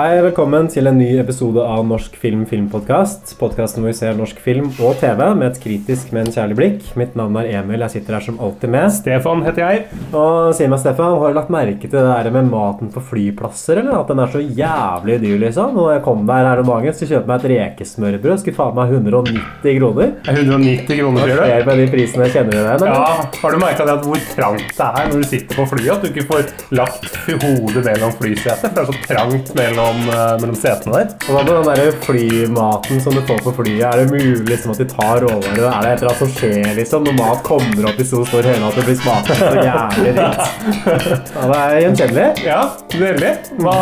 Hei, velkommen til en ny episode av Norsk film filmpodkast. Podkasten hvor vi ser norsk film og TV med et kritisk, men kjærlig blikk. Mitt navn er Emil, jeg sitter her som alltid med. Stefan heter jeg. Og si meg, Stefan, har du lagt merke til det der med maten på flyplasser, eller? At den er så jævlig dyr, liksom? Når jeg kom der her om dagen, så kjøpte jeg meg et rekesmørbrød. Skulle faen meg 190 kroner. Er 190 kroner, Hva sier du? skjer med de prisene? Kjenner du det? eller? Ja, Har du merka hvor trangt det er når du sitter på flyet? At du ikke får lagt hodet mellom flysetet? For det er så trangt mellom, eh, mellom setene der. Og hva med den der flymaten som du får på flyet? Er det mulig liksom, at de tar råvarer? Er det et eller annet som skjer liksom, når mat kommer opp i så stor høyde at det blir smaken så jævlig dritt? Ja, det er gjenkjennelig. Ja, veldig. Hva,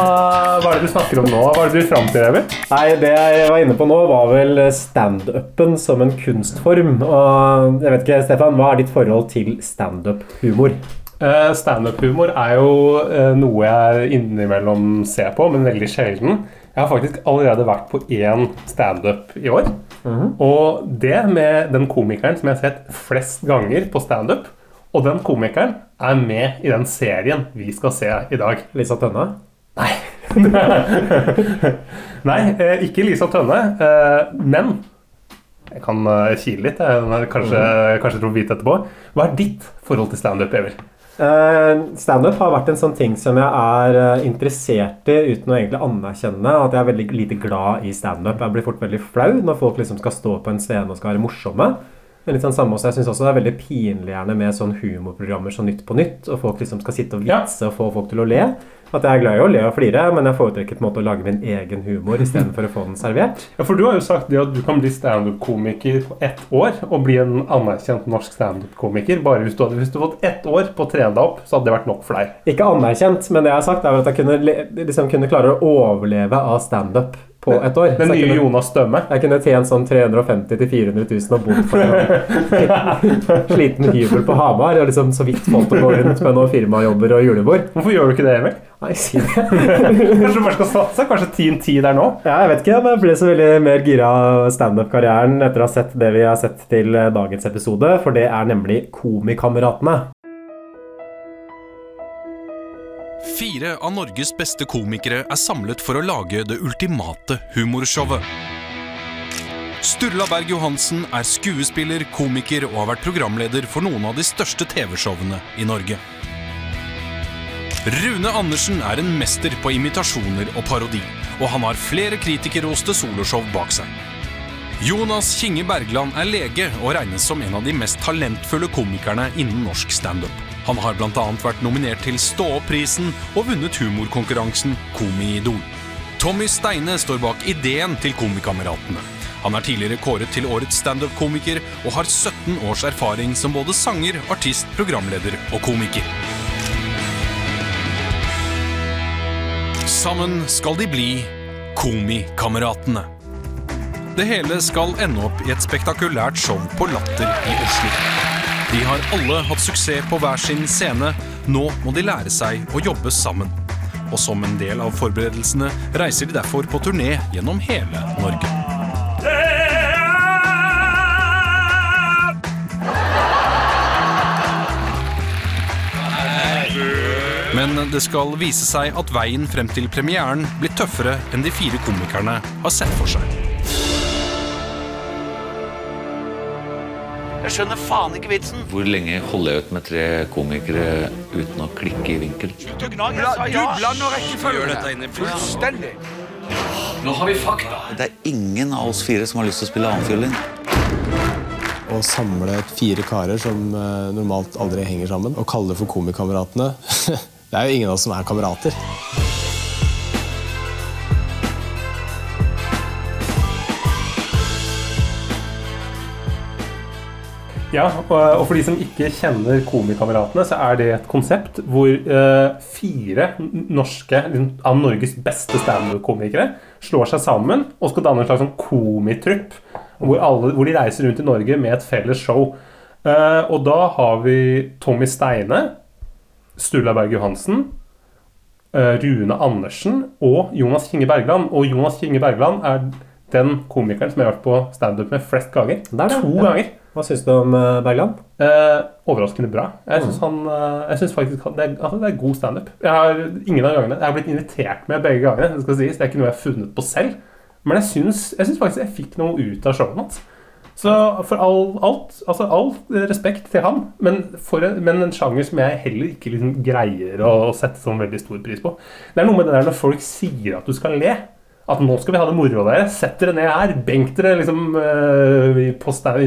hva er det du snakker om nå? Hva er det du vil fram til, Emil? Nei, det jeg var inne på nå, var vel standupen som en kunstform. Og jeg vet ikke, Stefan, hva er ditt forhold til standup-humor? Uh, Standup-humor er jo eh, noe jeg innimellom ser på, men veldig sjelden. Jeg har faktisk allerede vært på én standup i år. Og det med den komikeren som jeg har sett flest ganger på standup. Og den komikeren er med i den serien vi skal se i dag. Lisa Tønne? Nei. Nei, eh, ikke Lisa Tønne. Men jeg kan kile litt. Jeg kanskje, kanskje tror vite etterpå. Hva er ditt forhold til standup, Emil? Uh, Standup har vært en sånn ting som jeg er eh, interessert i uten å egentlig anerkjenne at jeg er veldig lite glad i standup. Jeg blir fort veldig flau når folk liksom skal stå på en scene og skal være morsomme. Men litt sånn samme også, Jeg syns også det er veldig pinlig gjerne med sånn humorprogrammer som Nytt på Nytt, og folk liksom skal sitte og vitse og få folk til å le. At jeg er glad i å le og flire, men jeg foretrekker på en måte å lage min egen humor istedenfor å få den servert. Ja, for Du har jo sagt det at du kan bli standup-komiker på ett år og bli en anerkjent norsk standup-komiker. Bare hvis du hadde hvis du fått ett år på å trene deg opp, så hadde det vært nok for deg. Ikke anerkjent, men det jeg har sagt, er at jeg kunne, liksom kunne klare å overleve av standup på et år. Den nye kunne- Jonas Stømme. Jeg kunne tjent sånn 350 000-400 000 og bodd på en sliten hybel på Hamar og liksom så vidt fått å gå rundt med noen firmajobber og julebord. Hvorfor gjør du ikke det, Emil? Nei, si det. Kanskje du bare skal satse? Kanskje Team 10 der nå? Ja, jeg vet ikke, men jeg ble så veldig mer gira av standup-karrieren etter å ha sett det vi har sett til dagens episode, for det er nemlig Komikameratene. Fire av Norges beste komikere er samlet for å lage det ultimate humorshowet. Sturla Berg Johansen er skuespiller, komiker og har vært programleder for noen av de største TV-showene i Norge. Rune Andersen er en mester på imitasjoner og parodi, og han har flere kritikerroste soloshow bak seg. Jonas Kinge Bergland er lege og regnes som en av de mest talentfulle komikerne innen norsk standup. Han har bl.a. vært nominert til Stå opp-prisen og vunnet humorkonkurransen Komiidol. Tommy Steine står bak ideen til Komikameratene. Han er tidligere kåret til årets standup-komiker og har 17 års erfaring som både sanger, artist, programleder og komiker. Sammen skal de bli Komikameratene. Det hele skal ende opp i et spektakulært show på Latter i Oslo. De har alle hatt suksess på hver sin scene. Nå må de lære seg å jobbe sammen. Og som en del av forberedelsene reiser de derfor på turné gjennom hele Norge. Men det skal vise seg at veien frem til premieren blir tøffere enn de fire komikerne har sett for seg. Jeg skjønner faen ikke vitsen. Hvor lenge holder jeg ut med tre komikere uten å klikke i vinkel? Du, blander rekkefølgen. Fullstendig. Nå har vi fakta! Det er ingen av oss fire som har lyst til å spille annenfiolin. Å samle fire karer som eh, normalt aldri henger sammen, og kalle det for Komikameratene Det er jo ingen av oss som er kamerater. Ja, og, for de som ikke kjenner Komikameratene, så er det et konsept hvor eh, fire norske av Norges beste standup-komikere slår seg sammen og skal danne en slags sånn komitrupp. Hvor, alle, hvor de reiser rundt i Norge med et felles show. Eh, og da har vi Tommy Steine, Sturla Berg Johansen, eh, Rune Andersen og Jonas Kinge Bergland. Og Jonas Kinge Bergland er den komikeren som jeg har vært på standup med flest ganger. Er det, To ja. ganger. Hva syns du om eh, Bergland? Eh, overraskende bra. Jeg syns han eh, faktisk han, det, er, altså, det er god standup. Jeg har ingen av gangene Jeg har blitt invitert med begge gangene. Det skal sies. Det er ikke noe jeg har funnet på selv. Men jeg syns, jeg syns faktisk jeg fikk noe ut av showet hans. Så for all, alt Altså all respekt til han, men, for en, men en sjanger som jeg heller ikke liksom greier å sette sånn veldig stor pris på. Det er noe med det der når folk sier at du skal le. At nå skal vi ha det moro dere. Sett dere ned her. Benk dere liksom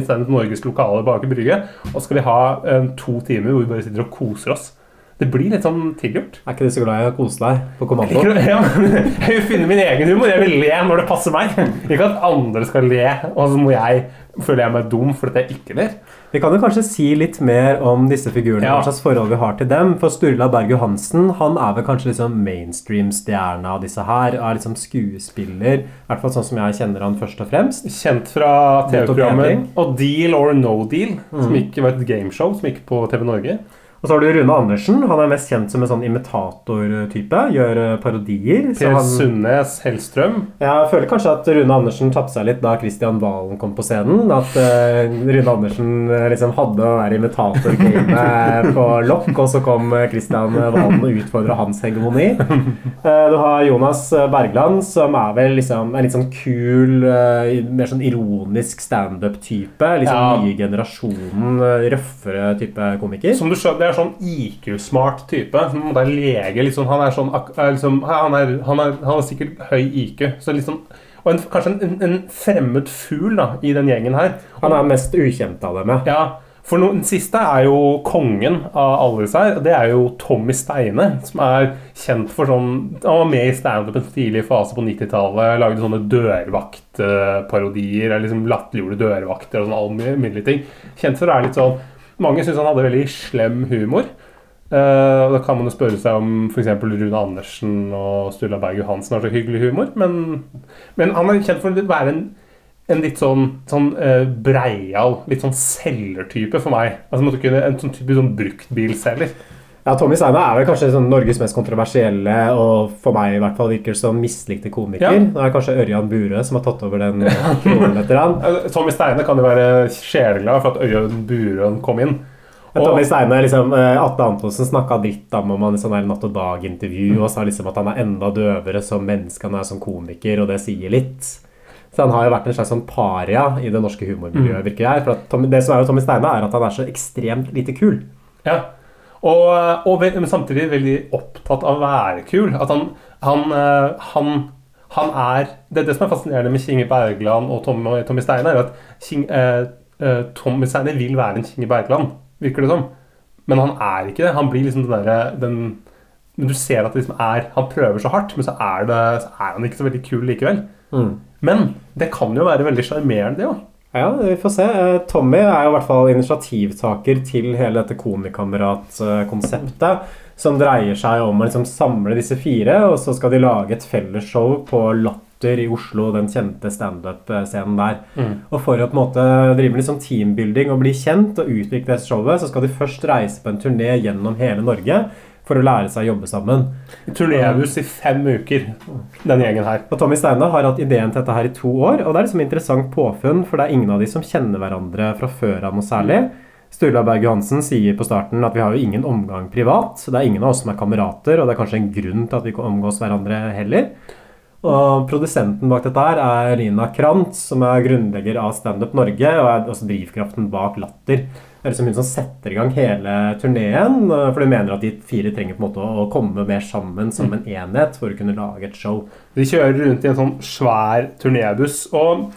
Stand Norges lokale bak i Brygge. Og så skal vi ha eh, to timer hvor vi bare sitter og koser oss. Det blir litt sånn tilgjort. Er ikke du så glad i å kose deg på kommando? Jeg, ja, jeg vil finne min egen humor. Jeg vil le når det passer meg. Ikke at andre skal le, og så må jeg føle jeg meg dum fordi jeg ikke ler. Vi kan jo kanskje si litt mer om disse figurene, Ja. hva slags forhold vi har til dem. For Sturla Berg Johansen han er vel kanskje liksom mainstream-stjerna av disse her. Er liksom skuespiller, i hvert fall sånn som jeg kjenner han først og fremst. Kjent fra TV-programmet og Deal or No Deal, som gikk, var et gameshow som gikk på TV Norge. Og så har du Rune Andersen. Han er mest kjent som en sånn imitatortype. Gjør eh, parodier. Per han, Sundnes Hellstrøm. jeg føler kanskje at Rune Andersen tapte seg litt da Christian Valen kom på scenen. At uh, Rune Andersen eh, liksom hadde det der imitatorgamet på lokk, og så kom Kristian Christian Valen og utfordra hans hegemoni. Uh, du har Jonas Bergland, som er vel liksom en litt sånn kul, uh, mer sånn ironisk standup-type. Liksom Ja. nye generasjonen, røffere type komiker. Som du skjønner, er sånn IQ-smart type. Det er lege. Liksom, han er sånn er liksom, han, er, han, er, han har sikkert høy IQ. Så liksom, og en, kanskje en, en fremmed fugl da, i den gjengen her. Han er mest ukjent av dem, ja. Ja, for no, Den siste er jo kongen av alle disse her. Det er jo Tommy Steine, som er kjent for sånn Han var med i standup en tidlig fase på 90-tallet. Lagde sånne dørvaktparodier. eller Liksom latterliggjorde dørvakter og sånn alminnelige ting. Kjent for å være litt sånn Mange syns han hadde veldig slem humor. Uh, og Da kan man jo spørre seg om f.eks. Rune Andersen og Sturla Berg Johansen har så hyggelig humor. Men, men han er kjent for å være en en litt sånn, sånn uh, breial, litt sånn selgertype for meg. Altså kunne En sånn type sånn bruktbilselger. Ja, Tommy Steine er vel kanskje sånn Norges mest kontroversielle og for meg i hvert fall virker som mislikte komiker. Ja. Det er kanskje Ørjan Burøe som har tatt over den kronen etter han. Eh, Tommy Steine kan jo være sjeleglad for at Ørjan Burøe kom inn. Og- Tommy Steine, liksom, eh, Atle Antonsen snakka dritt om ham i sånn her Natt og Dag-intervju og sa liksom at han er enda døvere som menneske han er som komiker, og det sier litt. Så han har jo vært en slags sånn paria i det norske humormiljøet, virker jeg. For at Tommy, det som er med Tommy Steine, er at han er så ekstremt lite kul. Ja. Og, og ve- men samtidig veldig opptatt av å være kul. At han Han, eh, han, han er Det, det som er fascinerende med Kinge Bergland og Tommy, Tommy Steine, er at King, eh, eh, Tommy Steine vil være en Kinge Bergland, virker det som. Men han er ikke det. Han blir liksom den derre den, Men du ser at det liksom er Han prøver så hardt, men så er, det, så er han ikke så veldig kul likevel. Men det kan jo være veldig sjarmerende, det òg. Ja, vi får se. Eh, Tommy er jo i hvert fall initiativtaker til hele dette Komikamerat-konseptet. Som dreier seg om å liksom samle disse fire, og så skal de lage et fellesshow på Latter i Oslo, den kjente standup-scenen der. Og for å på en måte drive med liksom teambuilding og bli kjent og utvikle dette showet, så skal de først reise på en turné gjennom hele Norge for å lære seg å jobbe sammen. Turnébuss i fem uker, denne gjengen her. Og Tommy Steine har hatt ideen til dette her i to år, og det er liksom interessant påfunn, for det er ingen av de som kjenner hverandre fra før av noe særlig. Sturla Berg Johansen sier på starten at vi har jo ingen omgang privat. så Det er ingen av oss som er kamerater, og det er kanskje en grunn til at vi ikke omgås hverandre heller. Og Produsenten bak dette her er Lina Krantz, som er grunnlegger av Standup Norge, og er også drivkraften bak Latter. Er liksom hun som setter i gang hele turneen, for hun mener at de fire trenger på en måte å komme mer sammen som en enhet for å kunne lage et show. De kjører rundt i en sånn svær turnébuss. Og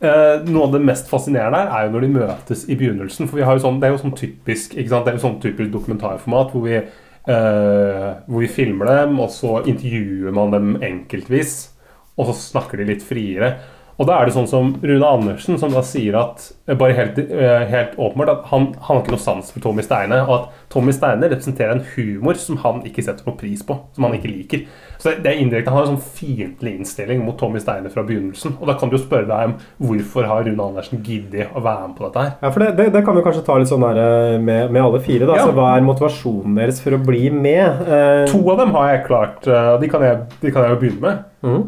eh, noe av det mest fascinerende her er jo når de møtes i begynnelsen. For vi har jo sånn, det er jo sånn typisk ikke sant? Det er jo sånn typisk dokumentarformat hvor vi, eh, hvor vi filmer dem, og så intervjuer man dem enkeltvis. Og så snakker de litt friere. Og da er det sånn som Rune Andersen, som da sier at eh, bare helt, eh, helt åpenbart at han, han har ikke noe sans for Tommy Steine, og at Tommy Steine representerer en humor som han ikke setter noe pris på, som han ikke liker. Så det er indirekte, Han har en sånn fiendtlig innstilling mot Tommy Steine fra begynnelsen. Og da kan du jo spørre deg om hvorfor har Rune Andersen giddet å være med på dette her? Ja, for det, det, det kan vi kanskje ta litt sånn der eh, med, med alle fire. da, Ja. så Hva er motivasjonen deres for å bli med? Eh, To av dem har jeg klart, eh, de kan jeg, de kan jeg jo begynne med.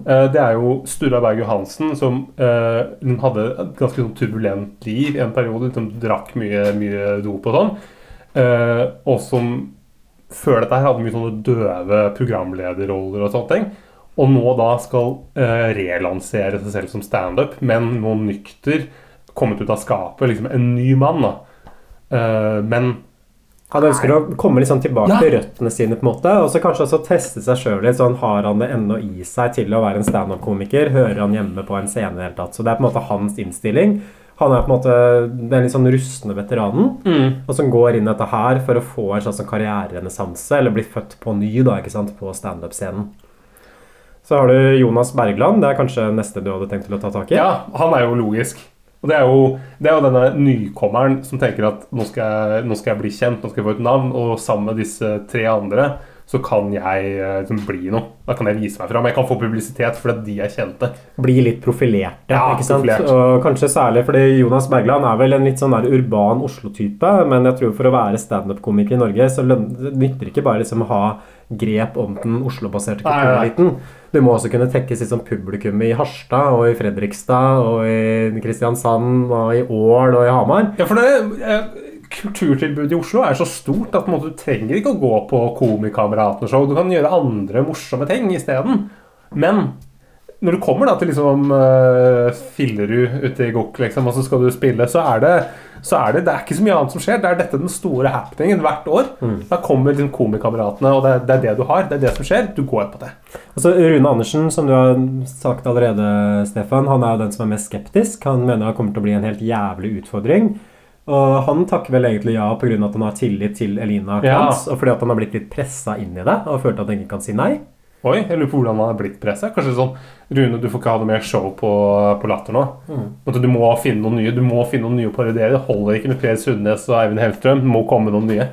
Eh, Det er jo Sturla Berg Johansen, som eh, hadde et ganske sånn turbulent liv i en periode. Som drakk mye, mye dop og sånn. Eh, og som før dette her hadde mye sånne døve programlederroller og sånne ting. Og nå da skal eh, relansere seg selv som standup, men nå nykter, kommet ut av skapet. Liksom en ny mann, da. Eh, men Han ønsker å komme litt sånn tilbake Ja. til røttene sine, på en måte, og så kanskje også teste seg sjøl litt. sånn, Har han det ennå i seg til å være en standup-komiker? Hører han hjemme på en scene i det hele tatt? Så det er på en måte hans innstilling. Han er på en måte den litt sånn rustne veteranen, og som går inn i dette her for å få en slags sånn karriererenessanse, eller bli født på ny da, ikke sant, på standup-scenen. Så har du Jonas Bergland. Det er kanskje neste du hadde tenkt til å ta tak i? Ja, han er jo logisk. Og det er jo, det er jo denne nykommeren som tenker at nå skal, jeg, nå skal jeg bli kjent, nå skal jeg få et navn, og sammen med disse tre andre så kan jeg eh, liksom bli noe. Da kan jeg vise meg fram. Jeg kan få publisitet fordi de er kjente. bli litt profilerte. Ja, ikke sant? profilert. Og kanskje særlig fordi Jonas Bergland er vel en litt sånn der urban Oslo-type, men jeg tror for å være standup-komiker i Norge, så nytter det ikke bare liksom ha grep om den Oslo-baserte kultureliten. Du må også kunne tekkes litt sånn publikum i Harstad og i Fredrikstad og i Kristiansand og i Ål og i Hamar. Ja, for det, eh, Kulturtilbudet i Oslo er så stort at måte, du trenger ikke å gå på Komikameratene-show. Du kan gjøre andre morsomme ting isteden. Men når du kommer da til liksom uh, Fillerud ute i Gokk, liksom, og så skal du spille, så er, det, så er det Det er ikke så mye annet som skjer. Det er dette den store happeningen hvert år. Da kommer liksom Komikameratene, og det, er- det er det du har. Det er det som skjer. Du går på det. Altså, Rune Andersen, som du har sagt allerede, Stefan, han er jo den som er mest skeptisk. Han mener det kommer til å bli en helt jævlig utfordring. Og han takker vel egentlig ja pga. at han har tillit til Elina Ja. Og fordi at han har blitt litt pressa inn i det og følt at han ikke kan si nei. Oi, jeg lurer på hvordan han er blitt pressa. Kanskje sånn Rune, du får ikke ha noe mer show på, på Latter nå. Mm. Du må finne noen nye Du må finne noen nye å parodiere. Det holder ikke med Per Sundnes og Eivind Hellstrøm. Det må komme noen nye.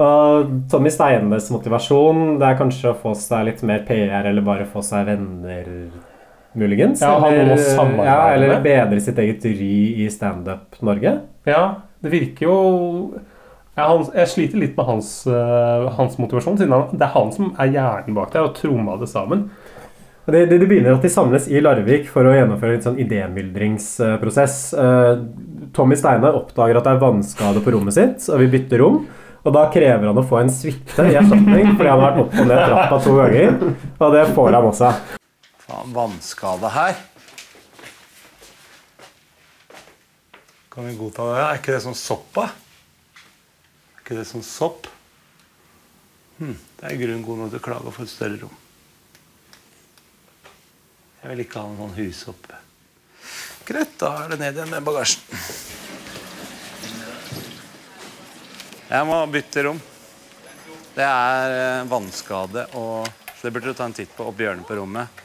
Og Tommy Steines motivasjon det er kanskje å få seg litt mer PR eller bare få seg venner, muligens. Ja, samarbeide ja, eller bedre sitt eget ry i standup-Norge. Ja, det virker jo ja, han, Jeg sliter litt med hans, uh, hans motivasjon, siden han, det er han som er hjernen bak der og tromma det sammen. Det, det, det begynner at de samles i Larvik for å gjennomføre en sånn idémyldringsprosess. Uh, Tommy Steine oppdager at det er vannskade på rommet sitt, og vil bytte rom. Og da krever han å få en suite i erstatning, fordi han har vært opp og ned trappa to ganger. Og det får han også. Faen, vannskade her. Kan vi godta det? Er ikke det sånn sopp, da? Er ikke det sånn sopp? Hm, det er grunn god nok til å klage og få et større rom. Jeg vil ikke ha noen sånn hussopp. Greit, da er det ned igjen med bagasjen. Jeg må bytte rom. Det er eh, vannskade, og så det burde du ta en titt på oppi hjørnet på rommet.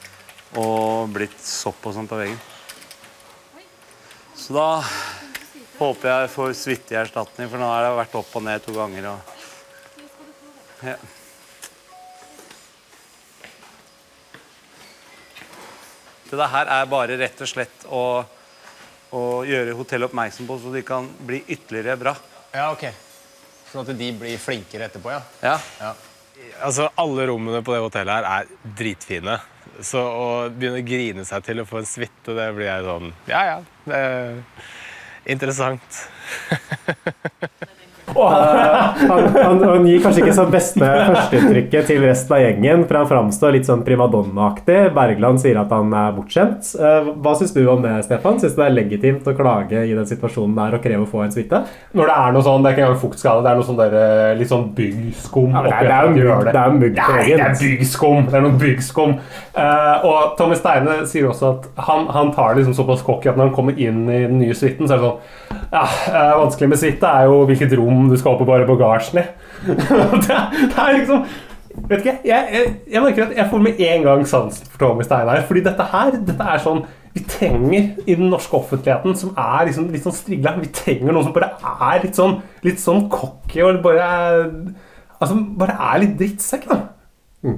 Og blitt sopp og sånn på veggen. Så da håper jeg får suite i erstatning, for nå har jeg vært opp og ned to ganger. Og... Ja. Det her er bare rett og slett å, å gjøre hotellet oppmerksom på, så de kan bli ytterligere bra. Ja, ok. Sånn at de blir flinkere etterpå, ja. Ja. Altså, Alle rommene på det hotellet her er dritfine. Så å begynne å grine seg til å få en suite, det blir jeg sånn Ja, ja. Det interessant. Han, han, han, gir kanskje ikke så beste førsteinntrykket til resten av gjengen, for han framstår litt sånn primadonna-aktig. Bergland sier at han er bortskjemt. Eh, Hva syns du om det, Stefan? Syns du det er legitimt å klage i den situasjonen der og kreve å få en suite? Når det er noe sånn, det er ikke engang fuktskade, det er noe sånn der, eh, litt sånn byggskum. Ja, det er- det er mugg- er på veggen. det er byggskum. Det er noe byggskum. Uh, og Tommy Steine sier også at han, han tar liksom såpass cocky at når han kommer inn i den nye suiten, så er det sånn ja, eh, Vanskelig med suite er jo hvilket rom du skal oppbevare bagasjen i. det, det er liksom Vet ikke, jeg, jeg, jeg merker at jeg får med en gang sansen for Tommy Steinar. Fordi dette her dette er sånn vi trenger i den norske offentligheten, som er liksom litt sånn strigla Vi trenger noen som bare er litt sånn Litt sånn cocky og bare Altså bare er litt drittsekk, da.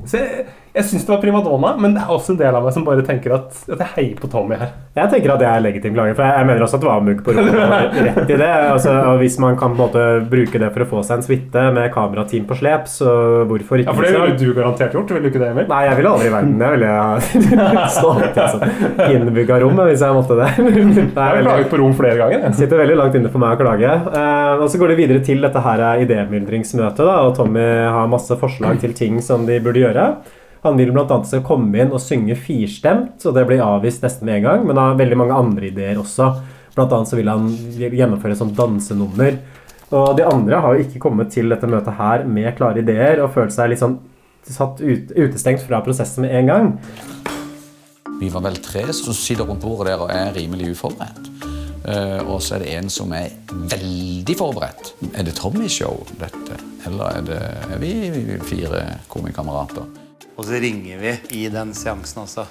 Så jeg, jeg syns det var primadonna, men det er også en del av meg som bare tenker at, at jeg heier på Tommy her. Jeg tenker at det er legitim klage, for jeg jeg mener også at det var mugg på. Rett i det. Altså, og hvis man kan på en måte bruke det for å få seg en suite med kamerateam på slep, så hvorfor ikke? Ja, For det ville du garantert gjort. Ville du ikke det, Emil? Nei, jeg ville aldri i verden det. ville jeg stått sånn innbygga rom hvis jeg måtte det. det Jeg har klaget på rom flere ganger. jeg. sitter veldig langt inne for meg å klage. Eh, og så går det videre til dette her idémyldringsmøtet, da, og Tommy har masse forslag til ting som de burde gjøre. Han vil bl.a. skal komme inn og synge firstemt, og det blir avvist nesten med en gang. Men har veldig mange andre ideer også. Blant annet så vil han gjennomføre et sånt dansenummer. Og de andre har jo ikke kommet til dette møtet her med klare ideer og følt seg litt sånn satt ut, utestengt fra prosessen med en gang. Vi var vel tre som sitter rundt bordet der og er rimelig uforberedt. Uh, og så er det en som er veldig forberedt. Er det Tommy-show, dette? Eller er, det, er vi fire komikamerater? Og så ringer vi i den seansen også.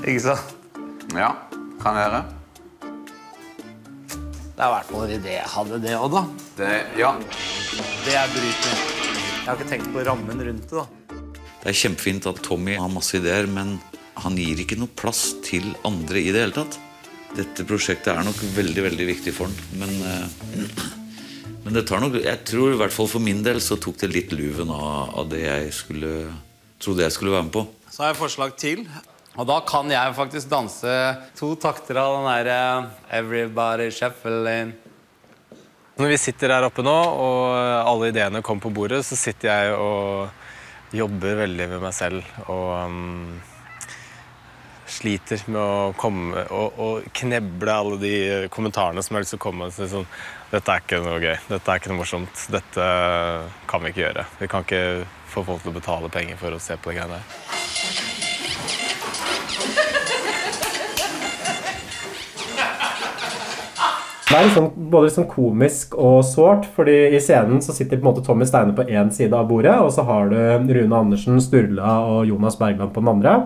Ikke sant? Ja, kan være. Det er i hvert fall en idé jeg hadde, det òg, da. Det, ja. Det er bryter. Jeg har ikke tenkt på rammen rundt det, da. Det er kjempefint at Tommy har masse ideer, men han gir ikke noe plass til andre i det hele tatt. Dette prosjektet er nok veldig, veldig viktig for han, men eh, Men det tar nok Jeg tror i hvert fall for min del så tok det litt luven av, av det jeg skulle trodde jeg skulle være med på. Så har jeg forslag til. Og da kan jeg faktisk danse to takter av den derre Everybody shuffling. Når vi sitter her oppe nå, og alle ideene kommer på bordet, så sitter jeg og jobber veldig med meg selv og um, sliter med å komme og, og kneble alle de kommentarene som jeg har lyst til å komme med. Så sånn, Dette er ikke noe gøy. Dette er ikke noe morsomt. Dette kan vi ikke gjøre. Vi kan ikke få folk til å betale penger for å se på de greiene der. Det er liksom, både liksom komisk og sårt, fordi i scenen så sitter på en måte Tommy Steine på én side av bordet, og så har du Rune Andersen, Sturla og Jonas Bergland på den andre.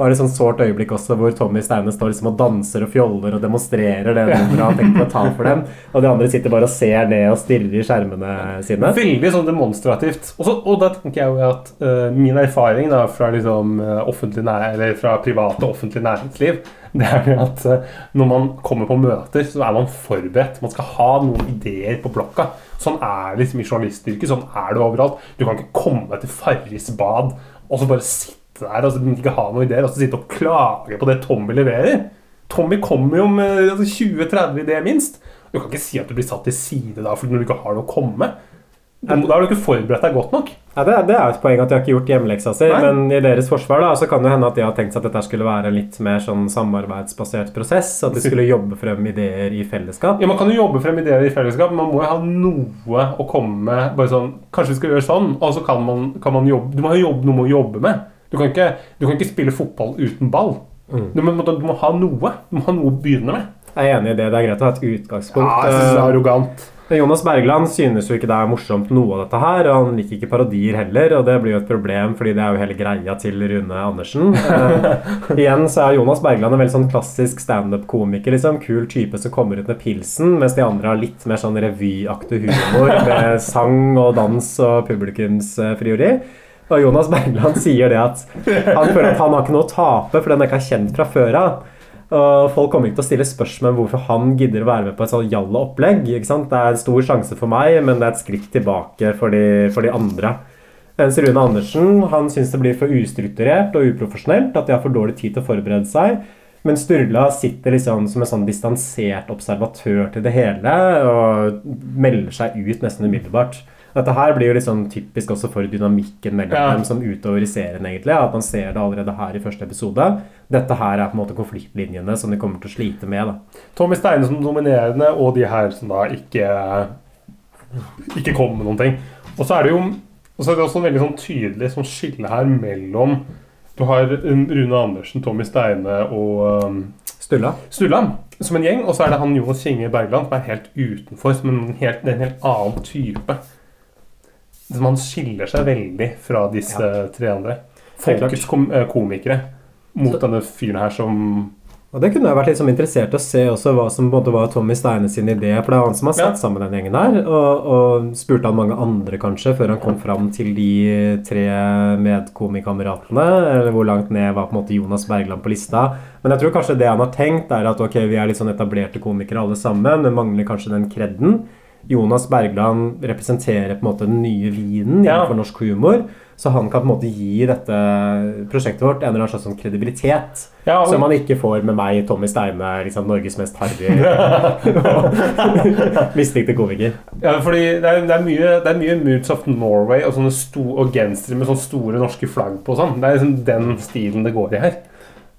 Og er det sånn sårt øyeblikk også hvor Tommy Steine står liksom og danser og fjoller og demonstrerer det nummeret han har tenkt å ta for dem, og de andre sitter bare og ser ned og stirrer i skjermene sine. Veldig sånn demonstrativt. Også, og da tenker jeg jo at uh, min erfaring da, fra, liksom, eh, fra privat og offentlig næringsliv, det er at eh, når man kommer på møter, så er man forberedt. Man skal ha noen ideer på blokka. Sånn er det liksom i journalistyrket. Sånn er det overalt. Du kan ikke komme til Farris bad og så bare sitte der og så ikke ha noen ideer, og så sitte og klage på det Tommy leverer. Tommy kommer jo med altså, 20-30 ideer minst. Du kan ikke si at du blir satt til side da fordi du ikke har noe å komme med. Da har du ikke forberedt deg godt nok. Ja, det, det er et poeng at de har ikke gjort hjemmeleksa si, men i deres forsvar da, så kan det hende at de har tenkt seg at dette skulle være en litt mer sånn samarbeidsbasert prosess, at de skulle jobbe frem ideer i fellesskap. Ja, Man kan jo jobbe frem ideer i fellesskap, men man må jo ha noe å komme med. bare sånn, Kanskje vi skal gjøre sånn, og så kan man, kan man jobbe Du må ha noe å jobbe med. Du kan ikke, du kan ikke spille fotball uten ball. Du, må, du må ha noe. Du må ha noe å begynne med. Jeg er enig i det. Det er greit å ha et utgangspunkt. Ja, jeg synes det er arrogant. Eh, Jonas Bergland synes jo ikke det er morsomt noe av dette her, og han liker ikke parodier heller, og det blir jo et problem, fordi det er jo hele greia til Rune Andersen. Eh, igjen så er Jonas Bergland en veldig sånn klassisk standup-komiker, liksom. Kul type som kommer ut med pilsen, mens de andre har litt mer sånn revyaktig humor med sang og dans og publikumsfrieri. Og Jonas Bergland sier det at han føler at han har ikke noe å tape, for den er ikke kjent fra før av. Og folk kommer ikke til å stille spørsmål om hvorfor han gidder å være med på et sånt jalla opplegg. Det er en stor sjanse for meg, men det er et skritt tilbake for de, for de andre. Mens Rune Andersen han syns det blir for ustrukturert og uprofesjonelt, at de har for dårlig tid til å forberede seg. Men Sturla sitter liksom som en sånn distansert observatør til det hele og melder seg ut nesten umiddelbart. Dette her blir jo litt sånn typisk også for dynamikken mellom Ja. dem som utover i serien, egentlig. At man ser det allerede her i første episode. Dette her er på en måte konfliktlinjene som de kommer til å slite med. da. Tommy Steine som dominerende, og de her som da ikke ikke kommer med noen ting. Og så er det jo og så er det også en veldig sånn tydelig sånn skille her mellom Du har Rune Andersen, Tommy Steine og um, Stulla? Stulla som en gjeng, og så er det han Jonas Kinge Bergland som er helt utenfor, som en helt, en helt annen type. Så Man skiller seg veldig fra disse tre andre. Folkets kom, eh, komikere. mot denne fyren her som Og det kunne jeg vært sånn interessert i å se også hva som både var Tommy Steine sin idé. For det er han som har satt Ja. sammen den gjengen der. Og, og spurte han mange andre, kanskje, før han kom fram til de tre medkomikameratene. Eller hvor langt ned var på en måte Jonas Bergland på lista. Men jeg tror kanskje det han har tenkt, er at ok, vi er litt sånn etablerte komikere alle sammen, men mangler kanskje den kredden. Jonas Bergland representerer på en måte den nye vinen Ja. innenfor norsk humor. Så han kan på en måte gi dette prosjektet vårt en eller annen slags sånn kredibilitet. Ja, og- Som man ikke får med meg, Tommy Steine, liksom Norges mest harry mislikte komiker. Ja, fordi det er, det er mye Det er mye Moods of Norway og, sånne sto, og gensere med sånne store norske flagg på. og Sånn. Det er liksom den stilen det går i her.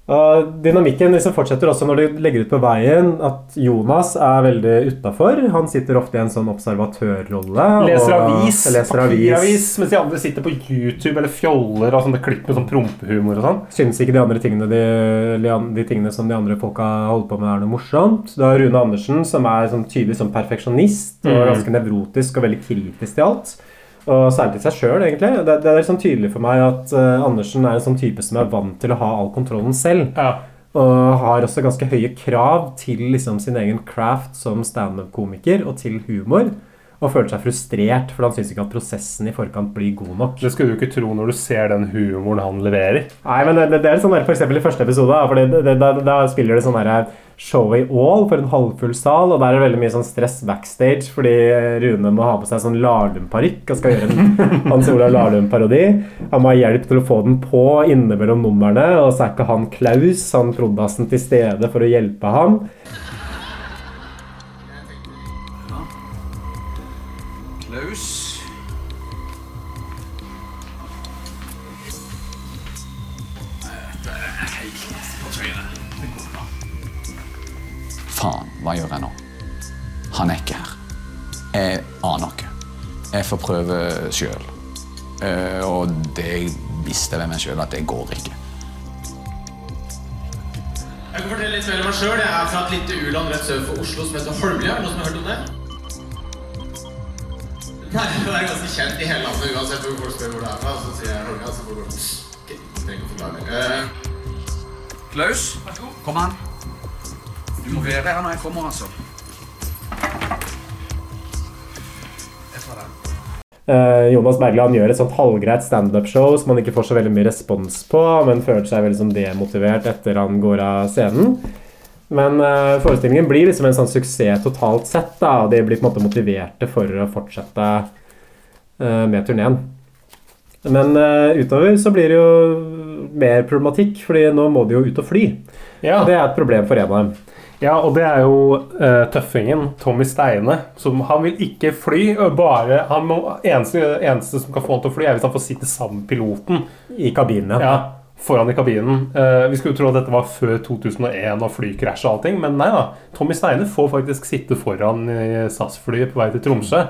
Og dynamikken liksom fortsetter også når du legger ut på veien at Jonas er veldig utafor. Han sitter ofte i en sånn observatørrolle. Leser og- avis, leser avis. papiravis, mens de andre sitter på YouTube eller fjoller og sånne klipp med sånn prompehumor og sånn. Synes ikke de andre tingene de, de tingene som de andre folka holder på med, er noe morsomt. Du har Rune Andersen, som er sånn tydelig som perfeksjonist og Mm. ganske nevrotisk og veldig kritisk til alt. Og særlig til seg sjøl, egentlig. Det, det er sånn tydelig for meg at uh, Andersen er en sånn type som er vant til å ha all kontrollen selv. Ja. Og har også ganske høye krav til liksom, sin egen craft som standup-komiker og til humor. Og føler seg frustrert, for han syns ikke at prosessen i forkant blir god nok. Det skulle du ikke tro når du ser den humoren han leverer. Nei, men det, det er sånn der, for eksempel i første episode, for det, da, da spiller det sånn der show i all for en halvfull sal, og der er det veldig mye sånn stress backstage, fordi Rune må ha på seg sånn Lahlum-parykk og skal gjøre en Hans Olav Lahlum-parodi. Han må ha hjelp til å få den på innimellom numrene, og så er ikke han Klaus, han Proddasen, til stede for å hjelpe ham. Hva gjør jeg nå? Han er ikke her. Jeg aner ikke. Jeg får prøve sjøl. Og det visste jeg ved meg sjøl at det går ikke. Jeg kan fortelle litt mer om meg sjøl. Jeg er fra et lite u-land rett sør for Oslo som heter Holmlia. Noen som har hørt om det? Nei, det er ganske kjent i hele landet uansett hvor folk spør hvor det er fra. Så sier jeg Holmlia, så får folk okay, trenger å forklare mer. Eh, Klaus, kom an. Du må være her når jeg kommer, altså. Eh, Jonas Bergland gjør et sånt halvgreit standup-show som han ikke får så veldig mye respons på, men føler seg veldig sånn demotivert etter han går av scenen. Men eh, forestillingen blir liksom en sånn suksess totalt sett, da, og de blir på en måte motiverte for å fortsette eh, med turneen. Men utover så blir det jo mer problematikk, fordi nå må de jo ut og fly. Ja. Og det er et problem for en av dem. Ja, og det er jo uh, tøffingen Tommy Steine. Som, han vil ikke fly. Bare, han må, eneste, eneste som kan få han til å fly, er hvis han får sitte sammen med piloten. I kabinen, ja. Foran i kabinen. Uh, vi skulle tro at dette var før 2001 og flykrasj og allting, men nei da. Tommy Steine får faktisk sitte foran SAS-flyet på vei til Tromsø.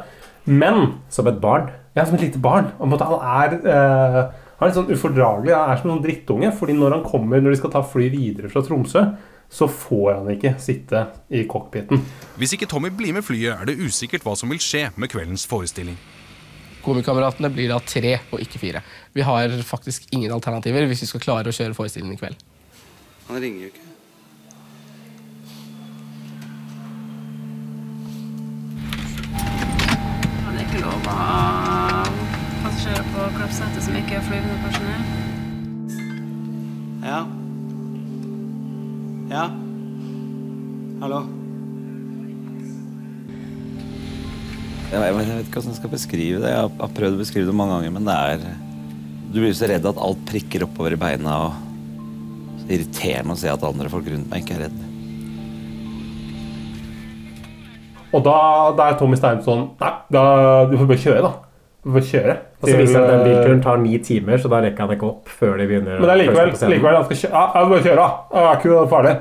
Men Som et barn? Ja, som et lite barn. Måte, han er uh, han er litt sånn ufordragelig. Han er som en sånn drittunge. fordi når han kommer, når de skal ta fly videre fra Tromsø, så får han ikke sitte i cockpiten. Hvis ikke Tommy blir med flyet, er det usikkert hva som vil skje med kveldens forestilling. Komikameratene blir da tre og ikke fire. Vi har faktisk ingen alternativer hvis vi skal klare å kjøre forestillingen i kveld. Han ringer jo ikke. Han er ikke lov å ha passasjerer på kroppssettet som ikke er flyvende personell. Ja. Ja. Hallo. Jeg vet, jeg vet ikke hvordan jeg skal beskrive det. Jeg har, har prøvd å beskrive det mange ganger, men det er Du blir så redd at alt prikker oppover i beina. og Så irriterende å se at andre folk rundt meg ikke er redd. Og da, da er Tommy Stein sånn Nei, da, du får bare kjøre, da. Du får kjøre. Og så viser det at den eh, bilturen tar ni timer, så da rekker han ikke opp før de begynner. Men det er likevel, likevel han skal kjøre. Ja, ja, bare kjøre, da. Er ikke ferdig. farlig.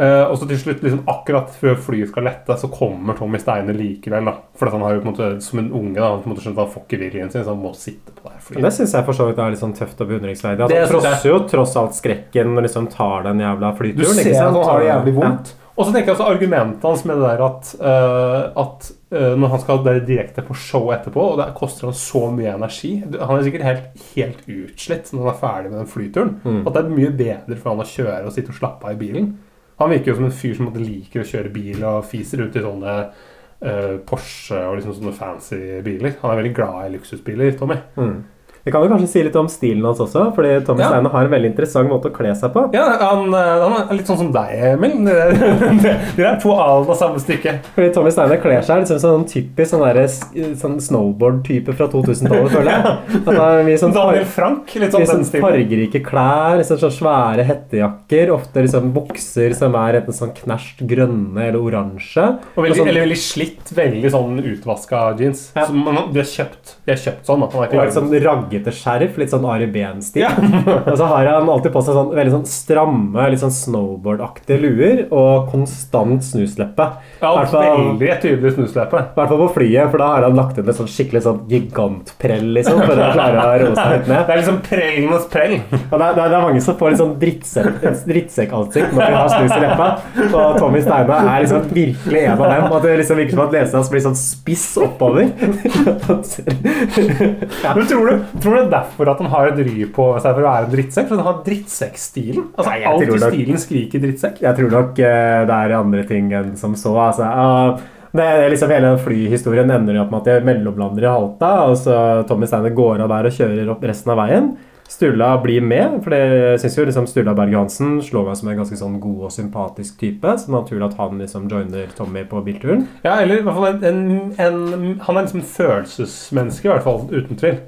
Eh, og så til slutt, liksom akkurat før flyet skal lette, så kommer Tommy Steine likevel. da. For han har jo på en måte, som en unge da, han på en måte skjønt at han får ikke viljen sin, så han må sitte på det her flyet. det syns jeg for så vidt er litt sånn tøft og beundringsverdig. Det han trosser jo tross alt skrekken når liksom tar den jævla flyturen. Du ser ikke at sant? han har det jævlig Ja. vondt. Og så tenker jeg også argumentet hans med det der at, uh, at når han skal være direkte på show etterpå, og det koster han så mye energi Han er sikkert helt, helt utslitt når han er ferdig med den flyturen. Mm. At det er mye bedre for han å kjøre og sitte og slappe av i bilen. Han virker jo som en fyr som liker å kjøre bil og fiser ut i sånne uh, Porsche og liksom sånne fancy biler. Han er veldig glad i luksusbiler, Tommy. Mm. Vi kan jo kanskje si litt om stilen hans også, fordi Tommy Ja. Steine har en veldig interessant måte å kle seg på. Ja, han, eh, han er litt sånn som deg, Emil. Dere er to alen av samme stykke. Fordi Tommy Steine kler seg liksom sånn typisk sånn, sånn snowboard-type fra 2000-tallet, føler jeg. At han er mye sånn Daniel Frank, litt sånn sånn den stilen. fargerike klær, liksom sånn svære hettejakker, ofte liksom bukser som er enten sånn knæsjt grønne eller oransje. Sånn, eller veldig slitt, veldig sånn utvaska jeans. Som man, de har kjøpt De har kjøpt sånn. Han har ikke raggete skjerf, litt sånn Ari Behn-stil. og så har han alltid på seg sånn veldig sånn stramme, litt sånn snowboard-aktige luer og konstant snusleppe. Ja, fall- veldig tydelig snusleppe. I hvert fall på flyet, for da har han lagt inn et sånn skikkelig sånn gigantprell, liksom, for å klare å roe seg litt ned. Det er liksom prellenes prell. Og det, det det er mange som får litt sånn drittsekk- drittsekkansikt når de har snus i leppa. Og Tommy Steine er liksom virkelig en av dem. At det liksom virker som at lesen hans blir sånn spiss oppover. Men tror du, tror du det er derfor at han har et ry på seg for å være en drittsekk? For han har drittsekkstilen? Altså, Nei, alt i nok- stilen skriker drittsekk. Jeg tror nok uh, det er andre ting enn som så. Altså. Uh, det er liksom Hele den flyhistorien ender opp med at de mellomlander i Halta, og så Tommy Steiner går av der og kjører opp resten av veien. Sturla blir med, for det syns jo liksom Sturla Berg-Hansen slår meg som en ganske sånn god og sympatisk type. Så naturlig at han liksom joiner Tommy på bilturen. Ja, eller i hvert fall en, en, en Han er liksom en følelsesmenneske, i hvert fall. Uten tvil.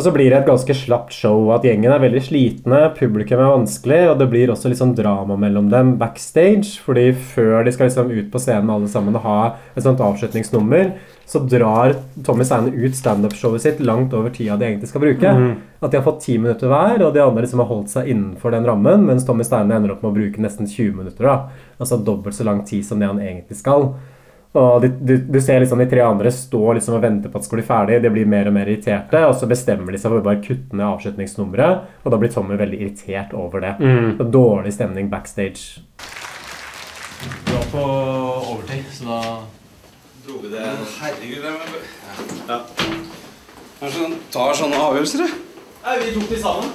Og så blir det et ganske slapt show. At gjengen er veldig slitne, publikum er vanskelig, og det blir også litt sånn drama mellom dem backstage. fordi før de skal liksom ut på scenen alle sammen og ha et sånt avslutningsnummer, så drar Tommy Steine ut standup-showet sitt langt over tida de egentlig skal bruke. Mhm. At de har fått ti minutter hver, og de andre liksom har holdt seg innenfor den rammen, mens Tommy Steine ender opp med å bruke nesten 20 minutter. da. Altså dobbelt så lang tid som det han egentlig skal. Og de, du, du ser liksom de tre andre stå liksom og vente på at det skal bli ferdig. De blir mer og mer irriterte, og så bestemmer de seg for å bare kutte ned avslutningsnummeret. Og da blir Tommy veldig irritert over det. Mm. Det dårlig stemning backstage. Vi var på overtid, så da Dro vi det Herregud, det var ja. Hva er det som tar sånne avgjørelser, det? Nei, vi tok de sammen.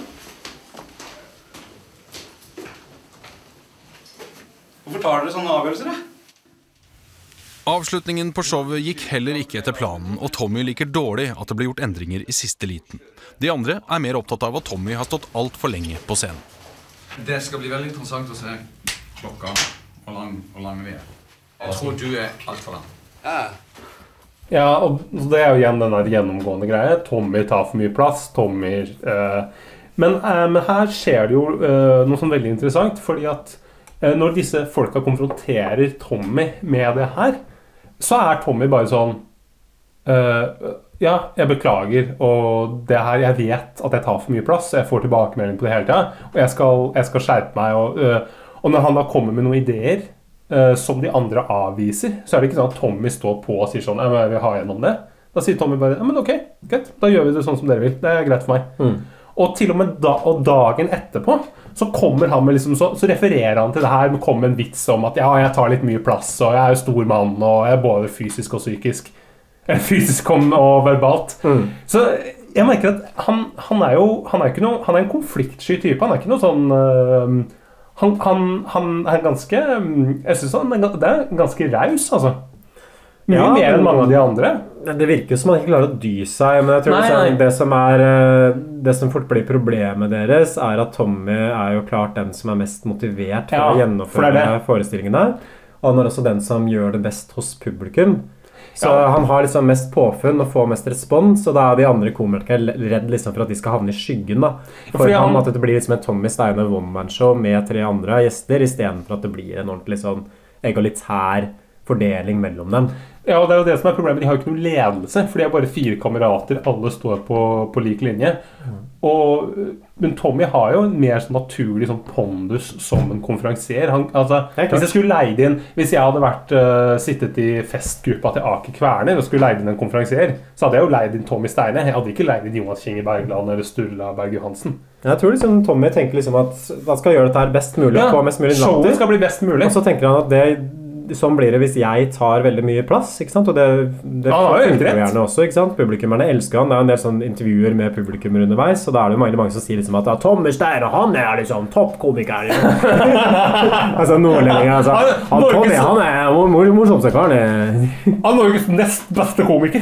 Hvorfor tar dere sånne avgjørelser, da? Avslutningen på showet gikk heller ikke etter planen, og Tommy liker dårlig at det ble gjort endringer i siste liten. De andre er mer opptatt av at Tommy har stått altfor lenge på scenen. Det skal bli veldig interessant å se klokka, hvor lang, hvor lang vi er. Jeg tror du er altfor lang. Ja, ja, og det er jo igjen den der gjennomgående greia. Tommy tar for mye plass. Tommy eh, men, eh, men her skjer det jo eh, noe sånn veldig interessant. Fordi at når disse folka konfronterer Tommy med det her, så er Tommy bare sånn uh, Ja, jeg beklager, og det her Jeg vet at jeg tar for mye plass. Jeg får tilbakemelding på det hele tida, og jeg skal, jeg skal skjerpe meg. Og, uh, og når han da kommer med noen ideer uh, som de andre avviser, så er det ikke sånn at Tommy står på og sier sånn «Ja, men Jeg vil ha gjennom det. Da sier Tommy bare ja, men ok, greit, da gjør vi det sånn som dere vil. Det er greit for meg. Og til og med da, og dagen etterpå så kommer han med liksom, så, så refererer han til det her, kommer med en vits om at ja, jeg tar litt mye plass, og jeg er jo stor mann, og jeg er både fysisk og psykisk. Fysisk og verbalt. verbalt. Så jeg merker at han, han er jo han er ikke noe, han er en konfliktsky type. Han er ikke noe sånn uh, han, han, han er ganske Jeg syns han det er ganske raus, altså. Mye Ja, mer enn mange av de andre. Det virker som han ikke klarer å dy seg. Men jeg tror Nei, liksom, nei. det som er eh, Det som fort blir problemet deres, er at Tommy er jo klart den som er mest motivert for Ja, å for gjennomføre det det. forestillingene. Og han er også den som gjør det best hos publikum. Så Ja. han har liksom mest påfunn og får mest respons, og da er de andre komikerne redd liksom for at de skal havne i skyggen. da For fordi han- at det blir liksom et Tommy Steine one-man-show med tre andre gjester, istedenfor at det blir en ordentlig sånn egalitær fordeling mellom dem. Ja, og det er jo det som er problemet. De har jo ikke noe ledelse, for de er bare fire kamerater. Alle står på, på lik linje. Og, men Tommy har jo en mer sånn naturlig sånn pondus som en konferansier. Han, altså, hvis jeg skulle leid inn Hvis jeg hadde vært, uh, sittet i festgruppa til Aker Kværner og skulle leid inn en konferansier, så hadde jeg jo leid inn Tommy Steine. Jeg hadde ikke leid inn Jonas Kinge Bergland eller Sturla Berg Johansen. Jeg tror liksom Tommy tenker liksom at han skal gjøre dette her best mulig. Ja, få mest mulig showet skal bli best mulig. Og så tenker han at det Sånn blir det hvis jeg tar veldig mye plass. ikke sant? Og det, det ah, gjerne også. ikke sant? Publikummerne elsker han. Det er en del sånn intervjuer med publikummere underveis, og da er det jo mange, mange som sier liksom at ja, Tommy og han er liksom toppkomiker. altså nordlendinger. Altså. Han- Norges- Tommy han er den mor- morsomste karen. Han er Norges nest beste komiker.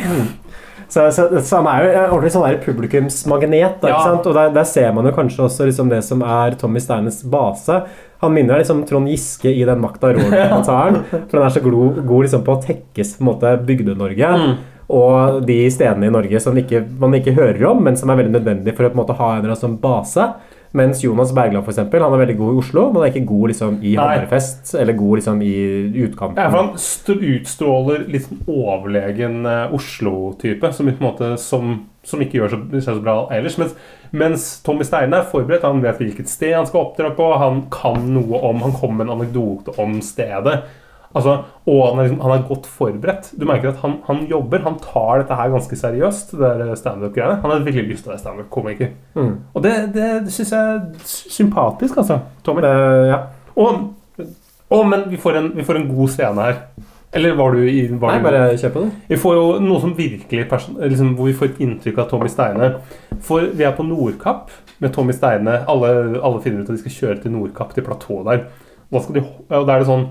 Så, så, så han er jo en ordentlig sånn publikumsmagnet. Da, Ja. Og der, der ser man jo kanskje også liksom det som er Tommy Steines base. Han minner liksom Trond Giske i den Makta Rår-dokumentaren. For han er så god, god liksom på å tekkes på en måte Bygde-Norge. Mm. Og de stedene i Norge som ikke, man ikke hører om, men som er veldig nødvendig for å på en måte ha en eller annen sånn base. Mens Jonas Bergland for eksempel, han er veldig god i Oslo, men han er ikke god liksom i. Hammerfest eller god liksom i utkanten. Ja, for Han utstråler litt sånn overlegen eh, Oslo-type, som, som, som ikke gjør så, seg så bra ellers. Mens, mens Tommy Steine er forberedt, han vet hvilket sted han skal oppdra på, han kan noe om, han kommer med en anekdote om stedet. Altså, og han er, liksom, han er godt forberedt. Du merker at han, han jobber, han tar dette her ganske seriøst. det der standup-greiene. Han har veldig lyst til å være standup-komiker. Mm. Og det, det, syns jeg er sympatisk, altså. Tommy. ja. Og, og, men vi får, en, vi får en god scene her. Eller var du i var Nei, du- bare kjør på det. Vi får jo noe som virkelig liksom, Hvor vi får et inntrykk av Tommy Steine. For vi er på Nordkapp med Tommy Steine. Alle, alle finner ut at de skal kjøre til Nordkapp, til platået der. Da, de, da er det sånn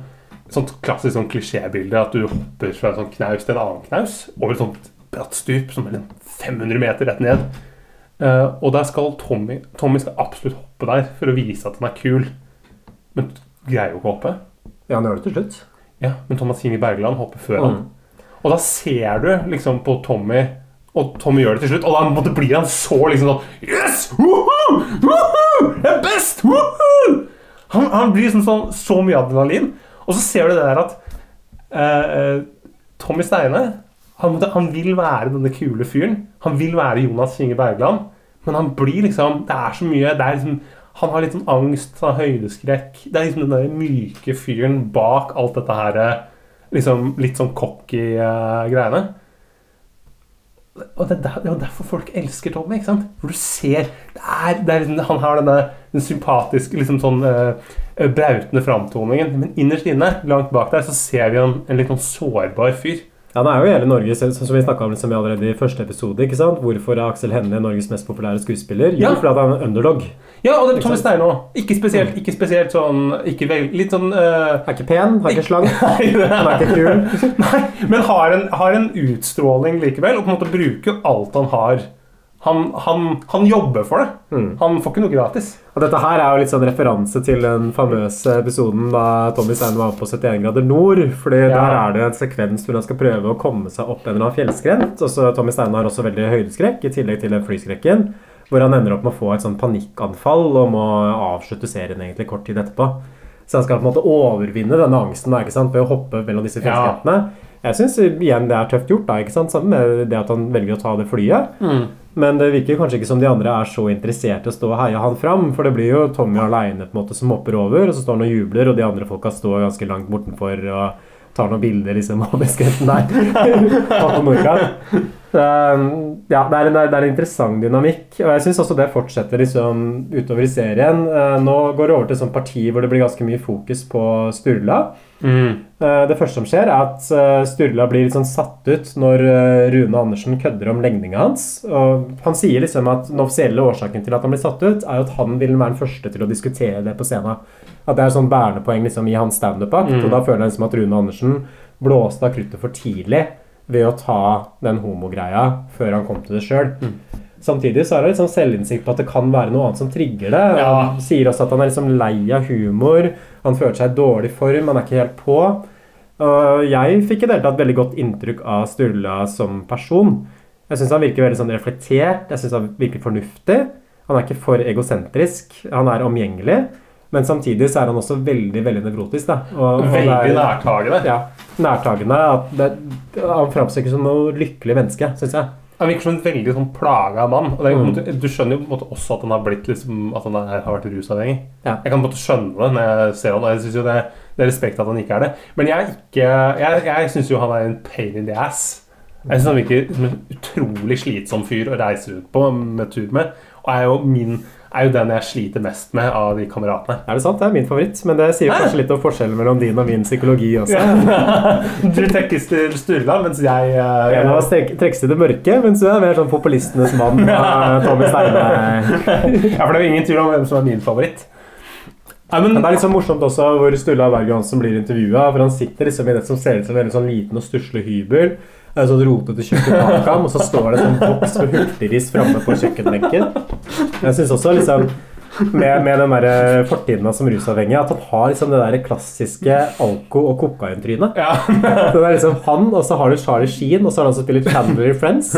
sånt klassisk sånn klisjébilde at du hopper fra en sånn knaus til en annen knaus over et sånt bratt stup som er 500 meter rett ned. Uh, og der skal Tommy Tommy skal absolutt hoppe der for å vise at han er kul. Men greier jo ikke å hoppe. Ja, han gjør det til slutt. Ja, Men Thomas Inge Bergland hopper før han. Mm. Og da ser du liksom på Tommy Og Tommy gjør det til slutt, og da måtte blir han så liksom sånn Yes! Woohoo! Woohoo! Jeg er best! Woohoo! Han, han blir sånn, sånn, så mye adrenalin. Og så ser du det der at uh, Tommy Steine han, han vil være denne kule fyren. Han vil være Jonas Kinge Bergland. Men han blir liksom Det er så mye er liksom, Han har litt sånn angst, han har høydeskrekk. Det er liksom den der myke fyren bak alt dette her eh, liksom litt sånn cocky uh, greiene. Og det er, jo derfor folk elsker Tommy. ikke sant? For du ser det er, det er liksom, Han har denne den sympatiske, liksom sånn uh, brautende framtoningen. Men innerst inne, langt bak der, så ser vi en, en litt sånn sårbar fyr. Ja, Han er jo hele Norge, som vi snakket om liksom allerede i første episode. ikke sant? Hvorfor er Aksel Hennie Norges mest populære skuespiller? Jo, Ja. fordi han er underdog. Ja, og det er Tommy? Steine òg. Ikke spesielt, ikke spesielt sånn ikke Litt sånn uh, Er ikke pen, har ikke slang. Han er ikke kul. Nei, men har en, har en utstråling likevel, og på en måte bruker alt han har. Han, han, han jobber for det. Mm. Han får ikke noe gratis. Og dette her er jo litt sånn referanse til den famøse episoden da Tommy Stein var på 71 grader nord. fordi Ja. der er det en sekvens hvor han skal prøve å komme seg opp en eller annen fjellskrent. Og så Tommy Stein har også veldig høydeskrekk, i tillegg til den flyskrekken. Hvor han ender opp med å få et sånn panikkanfall og må avslutte serien egentlig kort tid etterpå. Så han skal på en måte overvinne denne angsten da, ved å hoppe mellom disse Ja. fjellskrentene. Jeg syns igjen det er tøft gjort, da, ikke sant? sammen med det at han velger å ta det flyet. Mm. Men det virker kanskje ikke som de andre er så interessert i å stå og heie han fram. For det blir jo Tommy aleine som hopper over, og så står han og jubler, og de andre folka står ganske langt bortenfor og tar noen bilder liksom av beskretten der. Um, ja, det er, en, det er en interessant dynamikk. Og jeg syns også det fortsetter liksom utover i serien. Uh, nå går det over til sånn parti hvor det blir ganske mye fokus på Sturla. Mm. Uh, det første som skjer, er at uh, Sturla blir litt sånn satt ut når Rune Andersen kødder om legninga hans. Og han sier liksom at den offisielle årsaken til at han blir satt ut, er at han vil være den første til å diskutere det på scenen. At det er sånn bærende poeng liksom, i hans standup-akt. Mm. Og da føler jeg liksom at Rune Andersen blåste av kruttet for tidlig ved å ta den homogreia før han kom til det sjøl. Samtidig så har han sånn selvinnsikt på at det kan være noe annet som trigger det. Ja. Han sier også at han er liksom lei av humor. Han føler seg i dårlig form, han er ikke helt på. Og jeg fikk i det hele tatt veldig godt inntrykk av Sturla som person. Jeg syns han virker veldig sånn reflektert, jeg synes han virker fornuftig. Han er ikke for egosentrisk, han er omgjengelig. Men samtidig så er han også veldig veldig nevrotisk. da og, og Veldig er- nærtagende. Ja, nærtagende. Det, han framstår som noe lykkelig menneske, syns jeg. Han virker som en veldig sånn plaga mann. Og det, er, Mm. måte, du skjønner jo på en måte også at han har blitt liksom, At han er, har vært rusavhengig. Ja. Jeg kan på en måte skjønne det når jeg ser han og Jeg synes jo det, det er respekt at han ikke er det. Men jeg, ikke, jeg, jeg syns jo han er en pain in the ass. Jeg syns han virker som en utrolig slitsom fyr å reise rundt på med tur med. Og er jo, min, er jo den jeg sliter mest med av de kameratene. Er det sant? Det er min favoritt. Men det sier jo kanskje litt om forskjellen mellom din og min psykologi også. du trekkes til Sturla, mens jeg uh, En av oss trekkes til det mørke, mens du er mer sånn populistenes mann. av Tommy Steine. ja, for det er jo ingen tvil om hvem som er min favoritt. Men det er sånn morsomt også hvor Sturla Berg Johansen blir intervjua. For han sitter liksom i det som ser ut som en sånn liten og stusslig hybel. Det er sånn rotete kjøkken bak ham, og så står det en sånn boks med hurtigris framme på kjøkkenbenken. Jeg synes også liksom med, med den der fortiden av som rusavhengig at han har liksom det der klassiske alko- og kokaintrynet. Det er liksom han, og så har du Charlie Sheen, og så har han som spiller Chandler i Friends.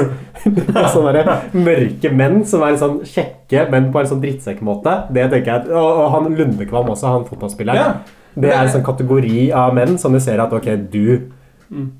Sånne der mørke menn som er litt sånn kjekke, men på en sånn drittsekkmåte. Det tenker jeg, og, og han Lundekvam også, han fotballspilleren. Det er en sånn kategori av menn som du ser at ok, du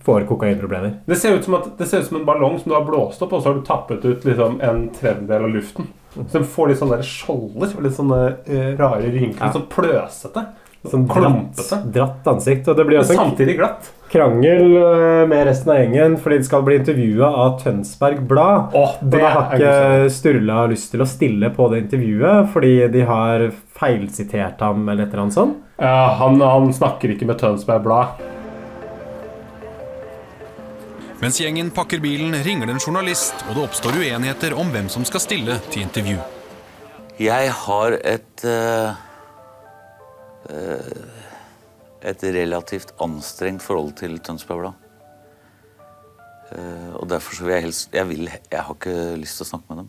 får kokainproblemer. Det ser, ut som at, det ser ut som en ballong som du har blåst opp, og så har du tappet ut liksom, en tredjedel av luften. Så den får litt sånne der skjolder og litt sånne eh, rare rynker. Ja. Sånn pløsete. Sånn dratt, klumpete. dratt ansikt. Og det blir også samtidig glatt. krangel øh, med resten av gjengen fordi de skal bli intervjua av Tønsberg Blad. det og da har er ikke Sturla lyst til å stille på det intervjuet fordi de har feilsitert ham eller et eller annet sånt. Ja, han, han snakker ikke med Tønsberg Blad. Mens gjengen pakker bilen, ringer det en journalist, og det oppstår uenigheter om hvem som skal stille til intervju. Jeg har et eh, eh, Et relativt anstrengt forhold til Tønsberg Blad. Uh, og derfor så vil jeg helst jeg, vil, jeg har ikke lyst til å snakke med dem.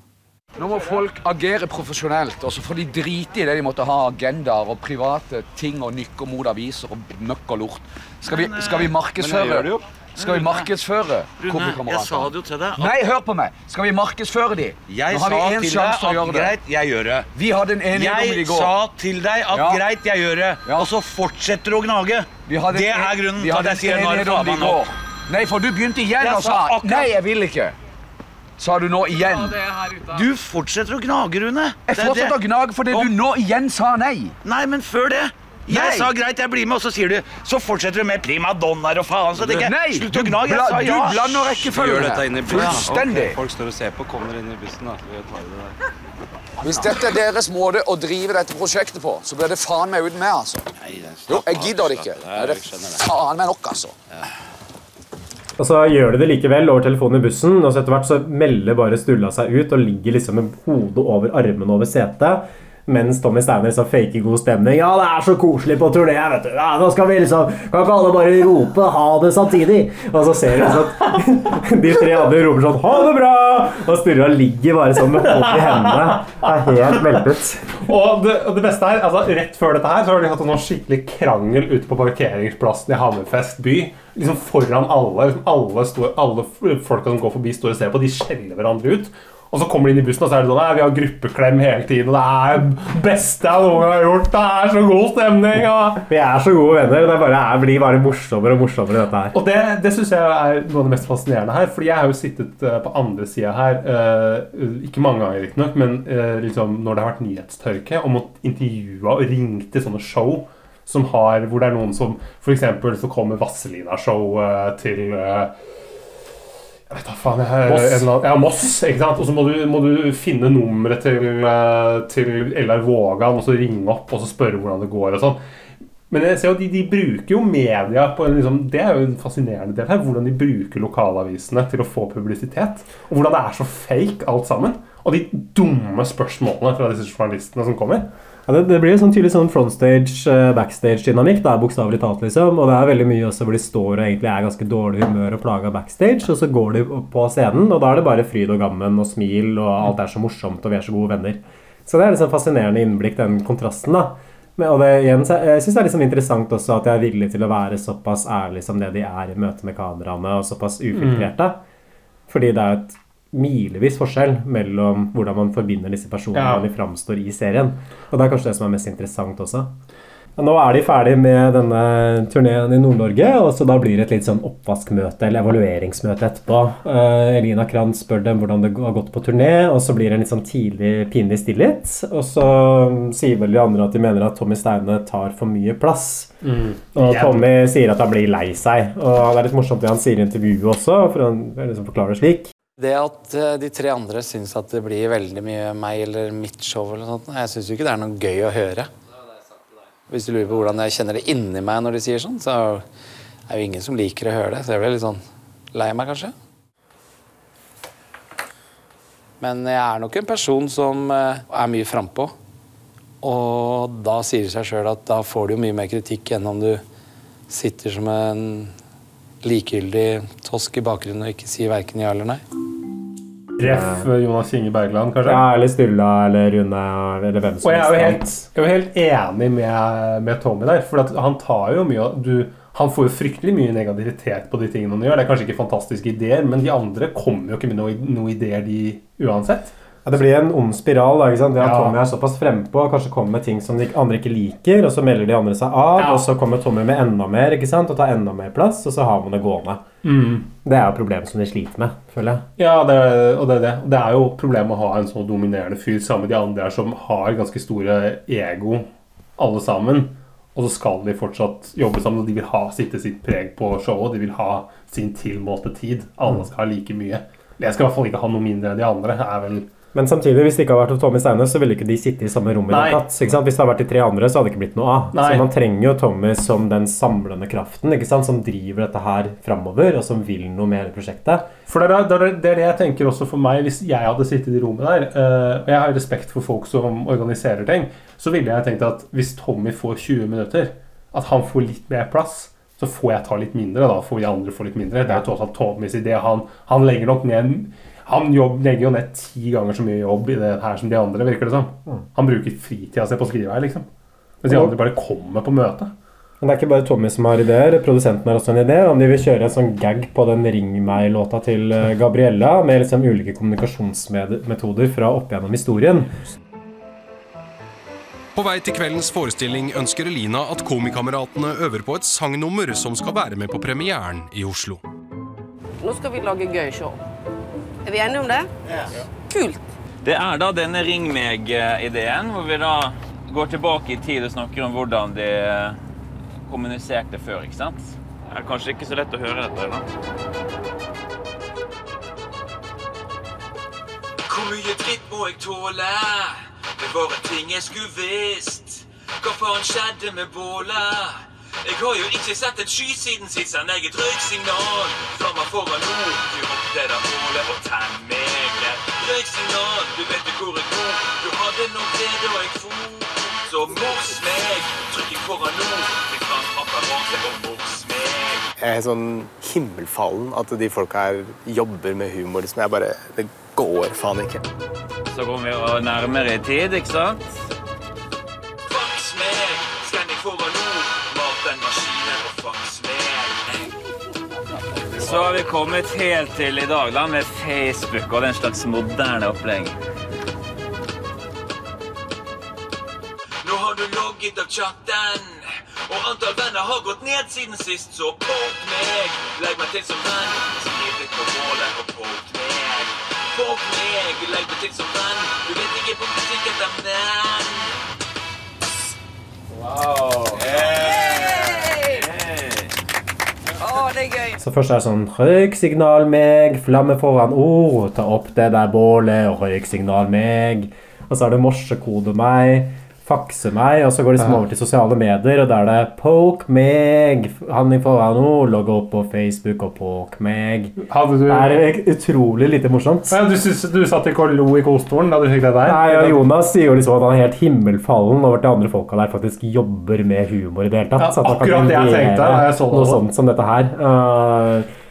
Nå må folk agere profesjonelt, og så får de drite i det de måtte ha agendaer og private ting og nykker mot aviser og møkk og lort. Skal vi, skal vi Men jeg gjør det jo. Skal vi markedsføre Rune, jeg sa det jo til deg Nei, hør på meg! Skal vi markedsføre de? Jeg Nå har vi sa til sjanse deg til å at gjøre det. greit, jeg gjør det. Vi hadde en enighet om det i Jeg sa til deg at Ja. greit, jeg gjør det. Og så fortsetter du å gnage. Vi hadde Det er grunnen til at jeg sier en nå er det faen i meg nok. går. Nei, for du begynte igjen Jeg og sa sa akkurat- Nei, jeg vil ikke. Sa du nå igjen? Du fortsetter å gnage, Rune. Jeg fortsetter å gnage fordi du nå igjen sa nei. Nei, men før det. Jeg Nei. sa greit, jeg blir med, og så sier du Så fortsetter du med primadonnaer og faen. Så tenker jeg Nei, slutt å gnage. Jeg sa ja. du blander rekkefølgen Gjør dette inne i bussen. Fullstendig. Folk står og ser på. Kom dere inn i bussen, da. Vi tar det der. Hvis dette er deres måte å drive dette prosjektet på, så blir det faen meg uten meg, altså. Jo, jeg gidder det ikke. Nei, det er faen meg nok, altså. Og så gjør de det likevel over telefonen i bussen, og så etter hvert så melder bare Stulla seg ut og ligger liksom med hodet over armene over setet. Mens Tommy Steiner så faker god stemning. Ja, det er så koselig på turné, vet du. Ja, nå skal vi liksom Kan ikke alle bare rope 'ha det' samtidig? Og så ser du sånn de tre andre roper sånn 'ha det bra', og Sturra ligger bare sånn med hodet i hendene. Er helt veltet. Og det, og det beste er, altså Rett før dette her så har de hatt en sånn skikkelig krangel ute på parkeringsplassen i Hammerfest by. Liksom Foran alle. Liksom alle, står, alle folka som går forbi, står og ser på. De skjeller hverandre ut. Og så kommer de inn i bussen, og så er det sånn Nei, vi har gruppeklem hele tiden. Og det er det beste jeg noen gang har gjort. Det er så god stemning. Og Vi er så gode venner. Det bare er, blir bare morsommere og morsommere, dette her. Og det, det syns jeg er noe av det mest fascinerende her. Fordi jeg har jo sittet eh, på andre sida her, eh, ikke mange ganger riktignok, men eh, liksom når det har vært nyhetstørke, og måttet intervjue og ringe til sånne show som har, hvor det er noen som F.eks. så kommer Vazelina-show eh, til jeg vet da faen jeg, Moss. annen- Ja, Moss. ikke sant? Og så må du, må du finne nummeret til, eh, til LR Vågan og så ringe opp og så spørre hvordan det går. og sånn men jeg ser jo de, de bruker jo media på en liksom, Det er jo en fascinerende del her. Hvordan de bruker lokalavisene til å få publisitet. Og hvordan det er så fake alt sammen. Og de dumme spørsmålene fra disse journalistene som kommer. Ja, det, det blir jo sånn tydelig sånn frontstage, eh, backstage-dynamikk. Det er bokstavelig talt, liksom. Og det er veldig mye også hvor de står og egentlig er ganske dårlig humør og plaga backstage, og så går de på scenen, og da er det bare fryd og gammen og smil, og alt er så morsomt, og vi er så gode venner. Så det er liksom fascinerende innblikk, den kontrasten, da. Men, og det, igjen, jeg syns det er liksom interessant også at de er villige til å være såpass ærlige som det de er i møte med kameraene, og såpass ufiltrerte. Fordi det er et milevis forskjell mellom hvordan man forbinder disse personene Ja. de framstår i serien. Og det er kanskje det som er mest interessant også. Og Nå er de ferdig med denne turneen i Nord-Norge, og så da blir det et litt sånn oppvaskmøte eller evalueringsmøte etterpå. Uh, Elina Krantz spør dem hvordan det har gått på turné, og så blir det en litt sånn tidlig pinlig stillhet. Og så sier vel de andre at de mener at Tommy Steine tar for mye plass. Mm. Og Tommy sier at han blir lei seg. Og det er litt morsomt det han sier i intervjuet også, for han liksom forklarer det slik. Det at eh, de tre andre syns at det blir veldig mye meg eller mitt show, eller sånt, jeg syns jo ikke det er noe gøy å høre. Hvis du lurer på hvordan jeg kjenner det inni meg når de sier sånn, så er det jo ingen som liker å høre det. Så jeg blir litt sånn lei meg, kanskje. Men jeg er nok en person som eh, er mye frampå. Og da sier det seg sjøl at da får du jo mye mer kritikk enn om du sitter som en likegyldig tosk i bakgrunnen og ikke sier verken ja eller nei. Ref Jonas Kinge Bergland, kanskje? Ja, eller Sturla eller Rune eller hvem som Og jeg er jo helt, er jo helt enig med, med Tommy der. For han tar jo mye du, Han får jo fryktelig mye negativitet på de tingene han gjør. Det er kanskje ikke fantastiske ideer, men de andre kommer jo ikke med noen noe ideer, de uansett. Ja, det blir en ond spiral. da, ikke sant? Det at Ja. Tommy er såpass frempå kanskje kommer med ting som de andre ikke liker, og så melder de andre seg av, og så kommer Tommy med enda mer ikke sant? og tar enda mer plass, og så har man det gående. Mm. Det er jo problemet som de sliter med, føler jeg. Ja, det, og det er det. Det er jo problemet å ha en så dominerende fyr sammen med de andre som har ganske store ego, alle sammen. Og så skal de fortsatt jobbe sammen, og de vil ha sitte sitt preg på showet. De vil ha sin tilmålte tid. Alle skal ha like mye. Jeg skal i hvert fall ikke ha noe mindre enn de andre. er vel Men samtidig, hvis det ikke hadde vært Tommy Steine, så ville ikke de sitte i samme rom. i det tatt, ikke sant? Hvis det hadde vært de tre andre, så hadde det ikke blitt noe av. Nei. Så man trenger jo Tommy som den samlende kraften ikke sant? som driver dette her framover, og som vil noe med hele prosjektet. For det er, det er det jeg tenker også for meg hvis jeg hadde sittet i rommet der. eh, og jeg har respekt for folk som organiserer ting. Så ville jeg tenkt at hvis Tommy får 20 minutter, at han får litt mer plass, så får jeg ta litt mindre. Da får de andre få litt mindre. Det er jo tross alt Tommys idé. Han, han legger nok ned han jobb, legger jo ned ti ganger så mye jobb i det her som de andre, virker det som. Mm. Han bruker fritida si på å skrive her, liksom. Mens de andre bare kommer på møte. Men det er ikke bare Tommy som har ideer. Produsenten har også en idé. Om de vil kjøre en sånn gag på den Ring meg-låta til eh, Gabriella, med liksom ulike kommunikasjonsmetoder fra opp gjennom historien. På vei til kveldens forestilling ønsker Elina at komikameratene øver på et sangnummer som skal være med på premieren i Oslo. Nå skal vi lage gøy show. Er vi enige om det? Kult. Det er da denne Ring meg-ideen, hvor vi da går tilbake i tid og snakker om hvordan de kommuniserte før, ikke sant? Det er kanskje ikke så lett å høre dette, da. Hvor mye dritt må jeg tåle? Det var en ting jeg skulle visst. Hva faen skjedde med bålet? Jeg har jo ikke sett en sky siden sist sendte jeg et røyksignal. Flammer foran nord, du måtte der bålet og tenn meg. Røyksignal, du vet jo hvor jeg bor. Du hadde nok det da jeg for. Så mors meg, trykk i foran nord. Vi kan apparatet og mors meg. Jeg er sånn himmelfallen at de folka her jobber med humor. Liksom. Jeg bare, det går faen ikke. Så kommer vi nærmere i tid, ikke sant? Faks meg, skann jeg foran Så har vi kommet helt til i dag da, med Facebook og den slags moderne opplegg. Nå har du logget av chatten, og antall venner har gått ned siden sist, så poke meg. Legg meg til som venn, skriv på målet og poke meg. Poke meg, legg meg til som venn, du vet ikke på musikk etter menn. Å, det er gøy. Så først er det sånn Røyksignal meg, flamme foran ord, ta opp det der bålet, røyksignal meg. Og så er det morsekode meg, fakse meg, og så går de liksom over til sosiale medier, og da er det poke meg, handling foran ord, logge opp på Facebook og poke meg. Du Det er utrolig lite morsomt. Ja, du, synes, du satt ikke og lo i kostolen da du fikk det der? Nei, og Jonas sier jo liksom at han er helt himmelfallen over til andre folka der faktisk jobber med humor i det hele tatt. Ja, akkurat det jeg tenkte da jeg så det Noe sånt som dette her. Uh,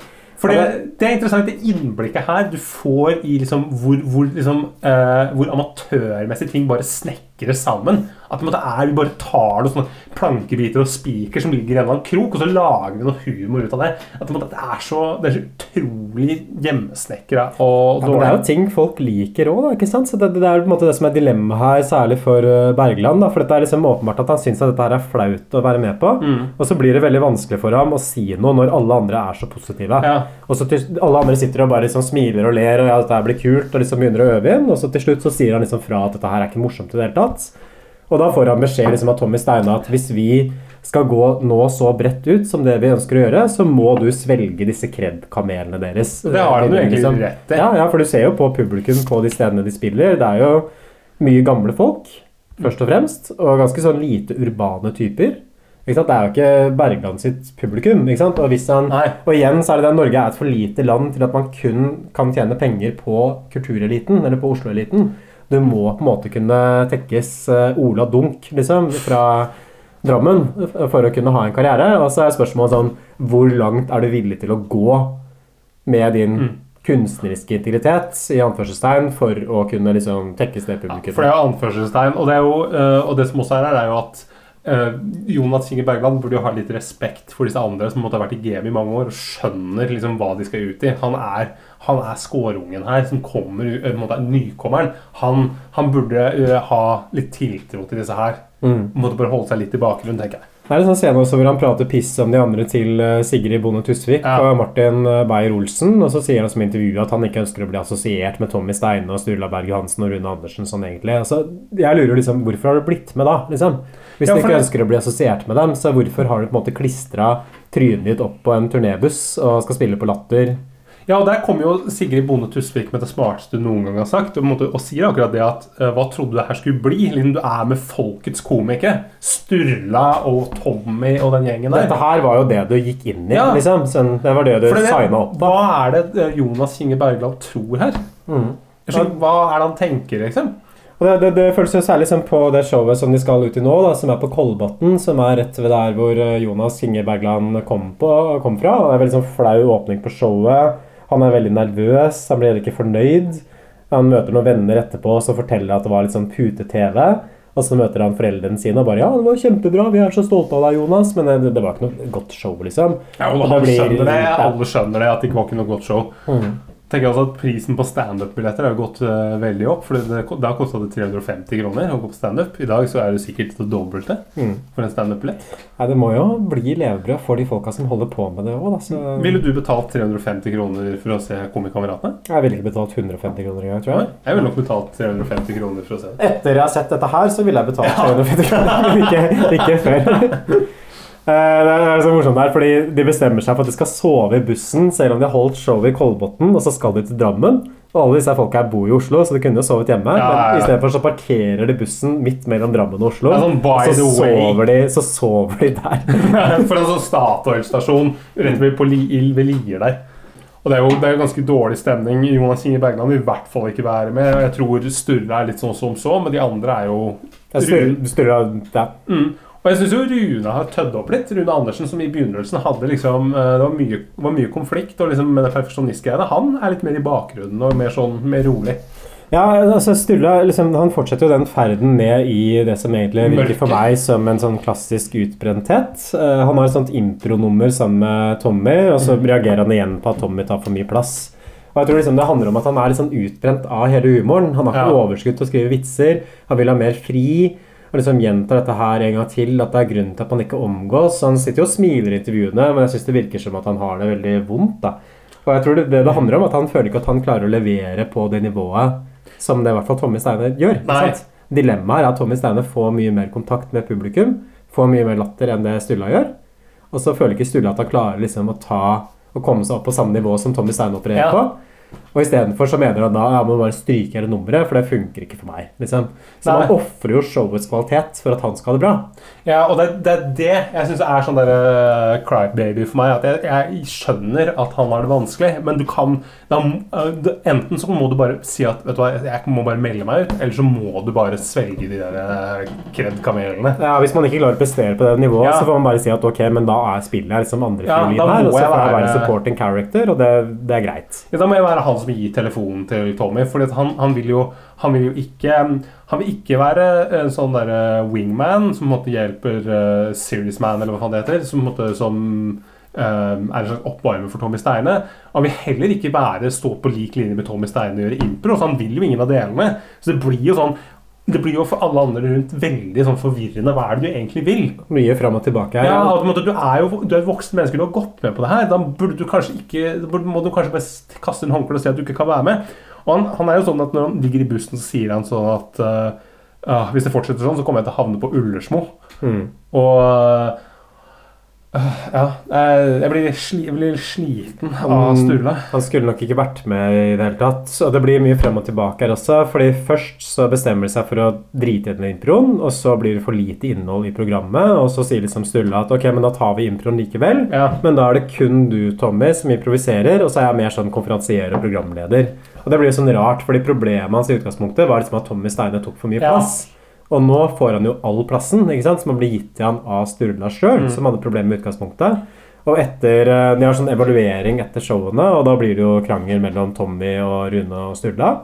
For det, det er interessant, det innblikket her du får i liksom hvor, hvor, liksom, uh, hvor amatørmessig ting bare snekker sammen. At på en måte er, Vi bare tar noen sånne plankebiter og spiker som ligger i en krok, og så lager vi noe humor ut av det. At det, på en måte, det, er, så, det er så utrolig hjemmesnekra og Ja, det er jo ting folk liker òg, ikke sant? Så det, det er på en måte det som er dilemmaet her, særlig for uh, Bergland. Da, for det er liksom åpenbart at han syns at dette her er flaut å være med på. Mm. Og så blir det veldig vanskelig for ham å si noe når alle andre er så positive. Ja. Og så til, Alle andre sitter og bare liksom smiler og ler, og ja, dette blir kult, og liksom begynner å øve igjen. Og så til slutt så sier han liksom fra at dette her er ikke morsomt i det hele tatt. Og da får han beskjed liksom av Tommy Steine at hvis vi skal gå nå så bredt ut som det vi ønsker å gjøre, så må du svelge disse kred-kamelene deres. Det har han jo egentlig Liksom. rett i. Ja, ja, for du ser jo på publikum på de stedene de spiller. Det er jo mye gamle folk, først og fremst, og ganske sånn lite urbane typer. Ikke sant? Det er jo ikke Bergland sitt publikum. Ikke sant? Og, hvis han, og igjen så er det det at Norge er et for lite land til at man kun kan tjene penger på kultureliten, eller på Oslo-eliten. Du må på en måte kunne tekkes eh, Ola Dunk, liksom, fra Drammen for å kunne ha en karriere. Og så er spørsmålet sånn Hvor langt er du villig til å gå med din Mm. kunstneriske integritet i anførselstegn for å kunne liksom tekkes det publikum? For det er jo anførselstegn. Og det, er jo, øh, og det som også er her, er jo at øh, Jonas Inge Bergland burde jo ha litt respekt for disse andre som måtte ha vært i GM i mange år og skjønner liksom hva de skal ut i. Han er, han er skårungen her, som kommer uh, måte er nykommeren. Han, han burde uh, ha litt tiltro til disse her. Mm. Måtte bare holde seg litt i bakgrunnen, tenker jeg. Det er en sånn scene også hvor han prater piss om de andre til eh, Sigrid Bonde Tusvik og Martin eh, Beyer-Olsen. Og så sier han som intervju at han ikke ønsker å bli assosiert med Tommy Steine og Sturla Berg Johansen og Rune Andersen. sånn egentlig. Altså, jeg lurer liksom, Hvorfor har du blitt med da? liksom? Hvis Ja, du ikke det- ønsker å bli assosiert med dem, så hvorfor har du på en måte klistra trynet ditt opp på en turnébuss og skal spille på Latter? Ja, og Der kommer jo Sigrid Bonde Tusvik med det smarteste du noen gang har sagt. Og, måte, og sier akkurat det at uh, Hva trodde du det her skulle bli? Liksom, du er med folkets komikere. Sturla og Tommy og den gjengen der. Dette her var jo det du gikk inn i. Ja. liksom. Sen, det var det du signa opp på. Hva er det eh, Jonas Kinge Bergland tror her? Mm. Hva er det han tenker, liksom? Og det, det, det føles jo særlig som på det showet som de skal ut i nå, da, som er på Kolbotn, som er rett ved der hvor eh, Jonas Inge Bergland kom, på, kom fra. Det er veldig sånn flau åpning på showet. Han er veldig nervøs, han blir heller ikke fornøyd. Han møter noen venner etterpå som forteller at det var litt sånn pute-TV. Og så møter han foreldrene sine og bare 'Ja, det var kjempebra, vi er så stolte av deg, Jonas'. Men det, det var ikke noe godt show, liksom. Ja, og Og alle blir- skjønner det. Alle skjønner det, at det ikke var ikke noe godt show. Mm. Tenker også at Prisen på standup-billetter har gått uh, veldig opp. For det, Da kosta det 350 kroner å gå på standup. I dag så er det sikkert det dobbelte Mm. for en standup-billett. Nei, det må jo bli levebrød for de folka som holder på med det òg. Så Ville du betalt 350 kroner for å se Komikameratene? jeg ville ikke betalt 150 kroner engang, tror jeg. Jeg ville nok betalt 350 kroner for å se det. Etter jeg har sett dette her, så ville jeg betalt 350 kroner, ikke, ikke før. Eh, Det er så morsomt der, fordi De bestemmer seg for at de skal sove i bussen selv om de har holdt showet i Kolbotn, og så skal de til Drammen. Og alle disse folka her bor i Oslo, så de kunne jo sovet hjemme. Ja, ja, ja. Men i stedet for så parkerer de bussen midt mellom Drammen og Oslo. Ja, sånn og så sover, de, så sover de der. for en sånn Statoil-stasjon rett ved, Lier der. Og det er, jo, det er ganske dårlig stemning. Jonas Inge Bergland vil i hvert fall ikke være med. Jeg tror Sturre er litt sånn som så, men de andre er jo Sturre, ja. Mm. Og jeg syns jo Rune har tødd opp litt. Rune Andersen, som i begynnelsen hadde liksom eh, Det var mye, var mye konflikt, og liksom med det perfeksjonistgreiene. Han er litt mer i bakgrunnen og mer sånn mer rolig. Ja, altså Sturla liksom, han fortsetter jo den ferden ned i det som egentlig virker for meg som en sånn klassisk utbrenthet. Uh, han har et sånt intronummer sammen med Tommy, og så Mm. reagerer han igjen på at Tommy tar for mye plass. Og jeg tror liksom Det handler om at han er litt sånn utbrent av hele humoren. Han har ikke Ja. overskudd til å skrive vitser. Han vil ha mer fri. Og liksom gjentar dette her en gang til, at det er grunnen til at man ikke omgås. Han sitter jo og smiler i intervjuene, men jeg syns det virker som at han har det veldig vondt. da. Og jeg tror det, det det handler om, at han føler ikke at han klarer å levere på det nivået som det i hvert fall Tommy Steine gjør. Nei. sant? Dilemmaet er at Tommy Steine får mye mer kontakt med publikum, får mye mer latter enn det Stulla gjør. Og så føler ikke Stulla at han klarer liksom å ta å komme seg opp på samme nivå som Tommy Steine opererer Ja. på. Og istedenfor så mener han da ja, må bare stryke hele nummeret, for det funker ikke for meg. liksom. Så Nei. man ofrer jo showets kvalitet for at han skal ha det bra. Ja, og det, det er det jeg syns er sånn der, uh, crybaby for meg. At jeg, jeg skjønner at han har det vanskelig, men du kan da, uh, Enten så må du bare si at vet du hva, jeg må bare melde meg ut, eller så må du bare svelge de der uh, kred-kamelene. Ja, Hvis man ikke klarer å prestere på det nivået, Ja. så får man bare si at ok, men da er spillet liksom andre Ja, fiolin her, og så får jeg være supporting character, og det, det er greit. Ja, da må jeg være hans han som gir telefonen til Tommy. For han, han, vil jo, han vil jo ikke Han vil ikke være en sånn der wingman som på en måte hjelper uh, Serious Man, eller hva faen det heter. Som, på en måte, som uh, er en slags oppvarmer for Tommy Steine. Han vil heller ikke være stå på lik linje med Tommy Steine og gjøre impro. Så han vil jo ingen av delene. Så det blir jo sånn det blir jo for alle andre rundt veldig sånn forvirrende. Hva er det du egentlig vil? Mye fram og tilbake her. Ja, måte, du, er jo, du er et voksen menneske, du har gått med på det her. Da burde du kanskje ikke, burde, må du kanskje bare kaste en håndkle og si at du ikke kan være med. Og han, han, er jo sånn at Når han ligger i bussen, så sier han sånn at uh, uh, hvis det fortsetter sånn, så kommer jeg til å havne på Ullersmo. Mm. Og ja, jeg blir, sli, jeg blir sliten av Sturle. Han skulle nok ikke vært med i det hele tatt. Og det blir mye frem og tilbake her også. Fordi først så bestemmer de seg for å drite i den introen, og så blir det for lite innhold i programmet. Og så sier liksom Sturle at ok, men da tar vi introen likevel. Ja. Men da er det kun du, Tommy, som improviserer, og så er jeg mer sånn konferansier og programleder. Og det blir jo sånn rart, fordi problemet hans i utgangspunktet var liksom at Tommy Steine tok for mye Ja. Og nå får han jo all plassen, ikke sant? som har blitt gitt til han av Sturla sjøl, Mm. som hadde problemer med utgangspunktet. Og etter, eh, De har sånn evaluering etter showene, og da blir det jo krangel mellom Tommy og Rune og Sturla.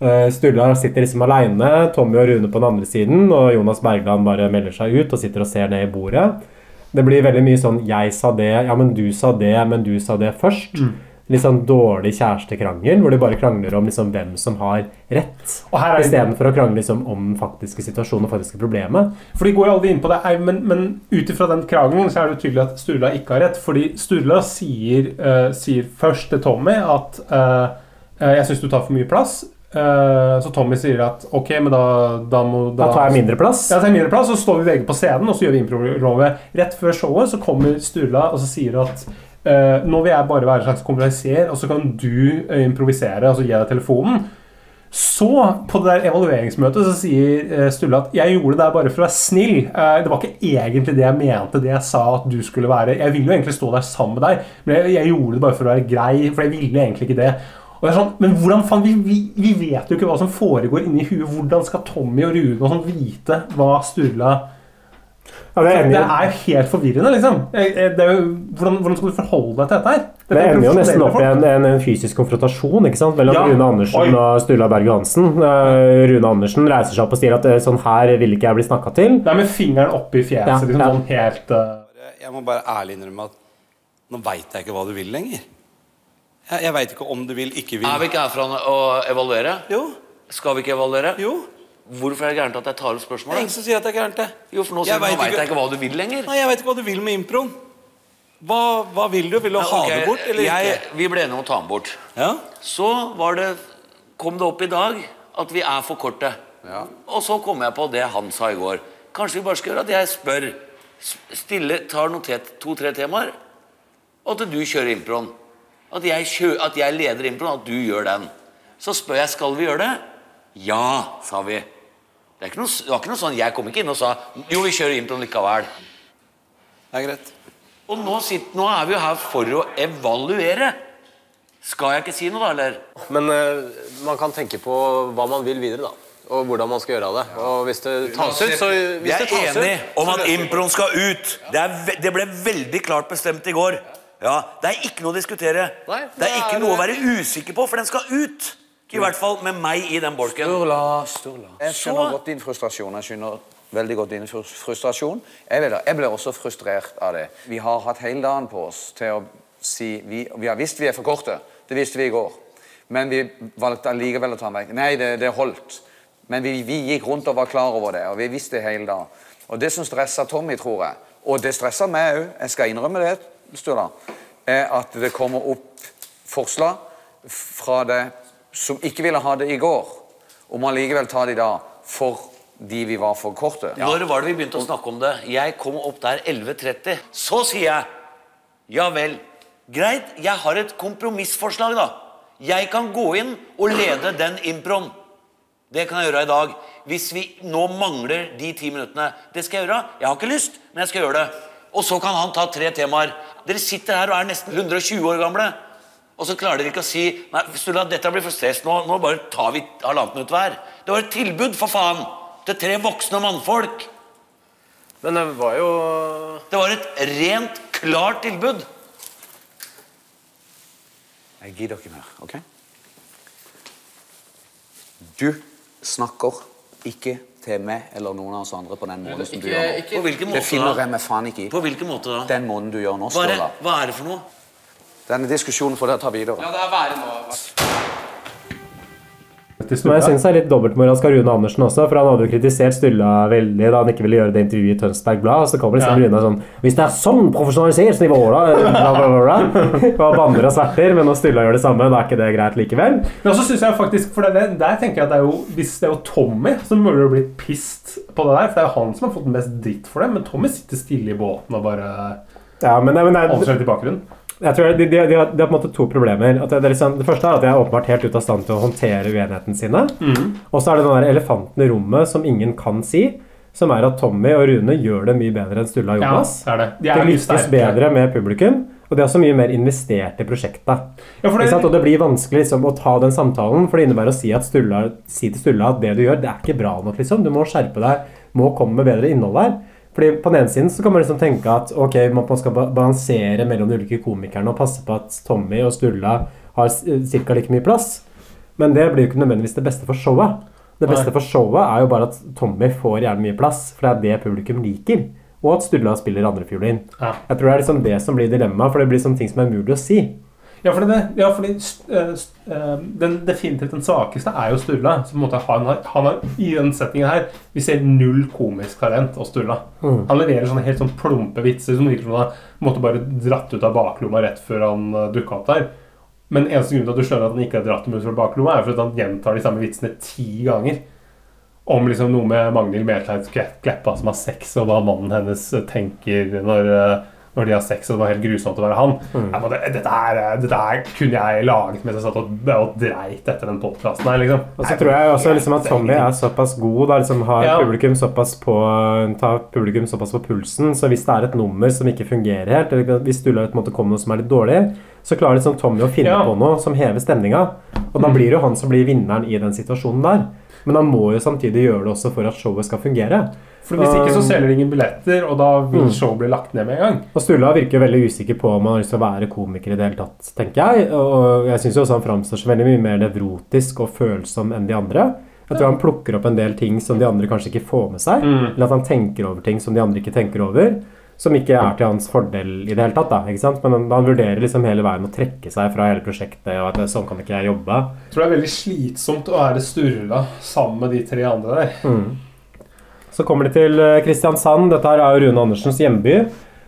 Eh, Sturla sitter liksom aleine, Tommy og Rune på den andre siden, og Jonas Bergland bare melder seg ut og sitter og ser ned i bordet. Det blir veldig mye sånn 'jeg sa det', 'ja, men du sa det', men du sa det først'. Mm. Litt sånn dårlig kjærestekrangel, hvor de bare krangler om liksom hvem som har rett. Istedenfor å krangle liksom om faktiske situasjoner og faktiske problemet. For de går jo aldri inn på det, men, men ut ifra den krangelen så er det jo tydelig at Sturla ikke har rett. Fordi Sturla sier, uh, sier først til Tommy at uh, 'jeg syns du tar for mye plass'. Så Tommy sier at ok, men da, da må Da tar jeg mindre plass. Ja, tar jeg mindre plass, Så står vi begge på scenen, og så gjør vi improlovet. Rett før showet så kommer Sturla og så sier at nå vil jeg bare være en slags konferansier, og så kan du eh, improvisere, altså gi deg telefonen. Så, på det der evalueringsmøtet, så sier eh, Sturla at jeg gjorde det der bare for å være snill. Eh, det var ikke egentlig det jeg mente, det jeg sa at du skulle være. Jeg ville jo egentlig stå der sammen med deg, men jeg gjorde det bare for å være grei, for jeg ville egentlig ikke det. Og det er sånn, men hvordan faen, vi, vi, vi vet jo ikke hva som foregår inni huet. Hvordan skal Tommy og Rune og sånn vite hva Sturla Ja, det, det, ender jo, er jo helt forvirrende, liksom. Det er jo, hvordan, hvordan skal du forholde deg til dette her? Dette det er ender jo nesten opp i en, en, en fysisk konfrontasjon ikke sant? mellom Ja. Rune Andersen Oi. og Sturla Berge Hansen. Uh, Rune Andersen reiser seg opp og sier at eh, sånn her vil ikke jeg bli snakka til. Nei, med fingeren oppi fjeset. Ja, liksom ja. sånn helt uh... Jeg må bare ærlig innrømme at nå veit jeg ikke hva du vil lenger. Jeg, jeg veit ikke om du vil, ikke vil. Er vi ikke her for å evaluere? Jo. Skal vi ikke evaluere? Jo. Hvorfor er det gærent at jeg tar opp Det er spørsmålet? ingen som sier at det er gærent. Jo, for nå Jeg vet ikke- jeg ikke hva du vil lenger. Nei, jeg veit ikke hva du vil med improen. Hva, hva vil du? Vil du ha Ok, det bort, eller jeg, ikke? Vi ble enige om å ta den bort. Så var det, kom det opp i dag at vi er for korte. Og så kom jeg på det han sa i går. Kanskje vi bare skal gjøre at jeg spør, stille, tar to-tre temaer, og at du kjører improen. At jeg, kjø, at jeg leder improen, at du gjør den. Så spør jeg skal vi gjøre det. Ja, sa vi. Det, er ikke noe, det var ikke noe sånn, Jeg kom ikke inn og sa jo, vi kjører improen likevel. Det er greit. Og nå, sitter, nå er vi jo her for å evaluere. Skal jeg ikke si noe, da, eller? Men uh, man kan tenke på hva man vil videre, da. Og hvordan man skal gjøre det. Og hvis det tas ut, så hvis Jeg er det tas ut, om at improen skal ut. Det, er, ve- det ble veldig klart bestemt i går. Ja, Det er ikke noe å diskutere. det det er ikke noe å være usikker på, for den skal ut. I hvert fall med meg i den bolken. Sturla, Sturla. Jeg skjønner godt din frustrasjon. Jeg skjønner veldig godt din frustrasjon. Jeg, vet det, jeg ble også frustrert av det. Vi har hatt hele dagen på oss til å si Vi, vi har visst vi er for korte. Det visste vi i går. Men vi valgte allikevel å ta den vekk. Nei, det, det holdt. Men vi, vi gikk rundt og var klar over det, og vi visste det hele dagen. Og det som stressa Tommy, tror jeg, og det stressa meg òg, jeg skal innrømme det, Sturla, er at det kommer opp forslag fra deg som ikke ville ha det i går, om allikevel ta det i dag fordi vi var for korte. Når var det vi begynte å snakke om det? Jeg kom opp der 11.30. Så sier jeg ja vel, greit, jeg har et kompromissforslag, da. Jeg kan gå inn og lede den improen. Det kan jeg gjøre i dag. Hvis vi nå mangler de ti minuttene. Det skal jeg gjøre. Jeg har ikke lyst, men jeg skal gjøre det. Og så kan han ta tre temaer. Dere sitter her og er nesten 120 år gamle. Og så klarer dere ikke å si Nei, Sturla, dette blir for stress. Nå, nå bare tar vi halvannet minutt hver. Det var et tilbud, for faen! Til tre voksne mannfolk. Men det var jo Det var et rent, klart tilbud. Jeg gidder ikke mer. ok? Du snakker ikke til meg eller noen av oss andre på den måten som du gjør nå. ikke- På hvilken måte Det finner jeg meg faen ikke i. På hvilken måte da? Den måten du gjør nå, er Ståle. hva er det for noe? Denne diskusjonen får dere ta videre. Ja, det er være nå. Men jeg syns det er litt dobbeltmoralsk av Rune Andersen også, for han hadde jo kritisert Sturla veldig da han ikke ville gjøre det intervjuet i Tønsberg Blad. Og så kommer liksom Ja. Rune sånn Hvis det er sånn profesjonaliseringsnivå, da bla, bla, bla, bla. Og banner og sverter, men når Sturla gjør det samme, da er ikke det greit likevel. Men også synes jeg faktisk, for det, Der tenker jeg at det er jo Hvis det er jo Tommy som burde blitt pissed på det der, for det er jo han som har fått mest dritt for det, men Tommy sitter stille i båten og bare Ja, men, men, men, holder seg litt i bakgrunnen. Jeg tror de, de, de, har, de har på en måte to problemer. Det, det, liksom, det første er at de er åpenbart helt ute av stand til å håndtere uenighetene sine. Mm. Og så er det den der elefanten i rommet som ingen kan si, som er at Tommy og Rune gjør det mye bedre enn Sturla og Ja, Jonas. det er det. De lykkes bedre med publikum, og de er også mye mer investert i prosjektet. Ja, det- Og det blir vanskelig liksom, å ta den samtalen, for det innebærer å si, Sturla, si til Sturla at det du gjør, det er ikke bra nok. Liksom. Du må skjerpe deg, må komme med bedre innhold der. Fordi På den ene siden så kan man liksom tenke at ok, man skal balansere mellom de ulike komikerne og passe på at Tommy og Sturla har ca. like mye plass. Men det blir jo ikke nødvendigvis det beste for showet. Det beste for showet er jo bare at Tommy får gjerne mye plass, for det er det publikum liker. Og at Sturla spiller andrefiolin. Ja. Jeg tror det er liksom det som blir dilemmaet, for det blir sånne ting som er umulig å si. Ja, fordi, det, ja, fordi uh, eh, den, definitivt den svakeste er jo Sturla. Så på en måte han har, han har, I den settingen her Vi ser null komisk talent hos Sturla. Mm. Han leverer sånne helt sånn plumpe vitser som virker som han på bare dratt ut av baklomma rett før han uh, dukka opp der. Men eneste grunn til at du skjønner at han ikke har dratt dem ut fra baklomma, er at han gjentar de samme vitsene ti ganger. Om liksom noe med Magnhild Meltveit Kleppa som har sex, og hva mannen hennes eh, tenker når, eh, når de har sex, og det var helt grusomt å være han. Mm. Jeg, men det, dette, her, eh, dette her kunne jeg laget mens jeg satt og, og dreit etter den podkasten her, liksom. Og så tror jeg også liksom at Tommy er såpass god, da, liksom har Ja. publikum såpass på, tar publikum såpass på pulsen, så hvis det er et nummer som ikke fungerer helt, eller hvis måte kommer noe som er litt dårlig, så klarer liksom Tommy å finne Ja. på noe som hever stemninga. Og da Mm. blir det jo han som blir vinneren i den situasjonen der. Men han må jo samtidig gjøre det også for at showet skal fungere. For Hvis ikke så Um, selger de ingen billetter, og da vil Mm. showet bli lagt ned med en gang. Og Sturla virker veldig usikker på om han har lyst til å være komiker i det hele tatt, tenker jeg. Og jeg syns også han framstår som veldig mye mer nevrotisk og følsom enn de andre. Jeg tror han plukker opp en del ting som de andre kanskje ikke får med seg. Mm. Eller at han tenker over ting som de andre ikke tenker over. Som ikke er til hans fordel i det hele tatt. da, ikke sant? Men han, han vurderer liksom hele veien å trekke seg fra hele prosjektet. og at sånn kan ikke jeg jobbe. Jeg tror det er veldig slitsomt å være Sturla sammen med de tre andre der. Mm. Så kommer de til eh, Kristiansand. Dette her er jo Rune Andersens hjemby.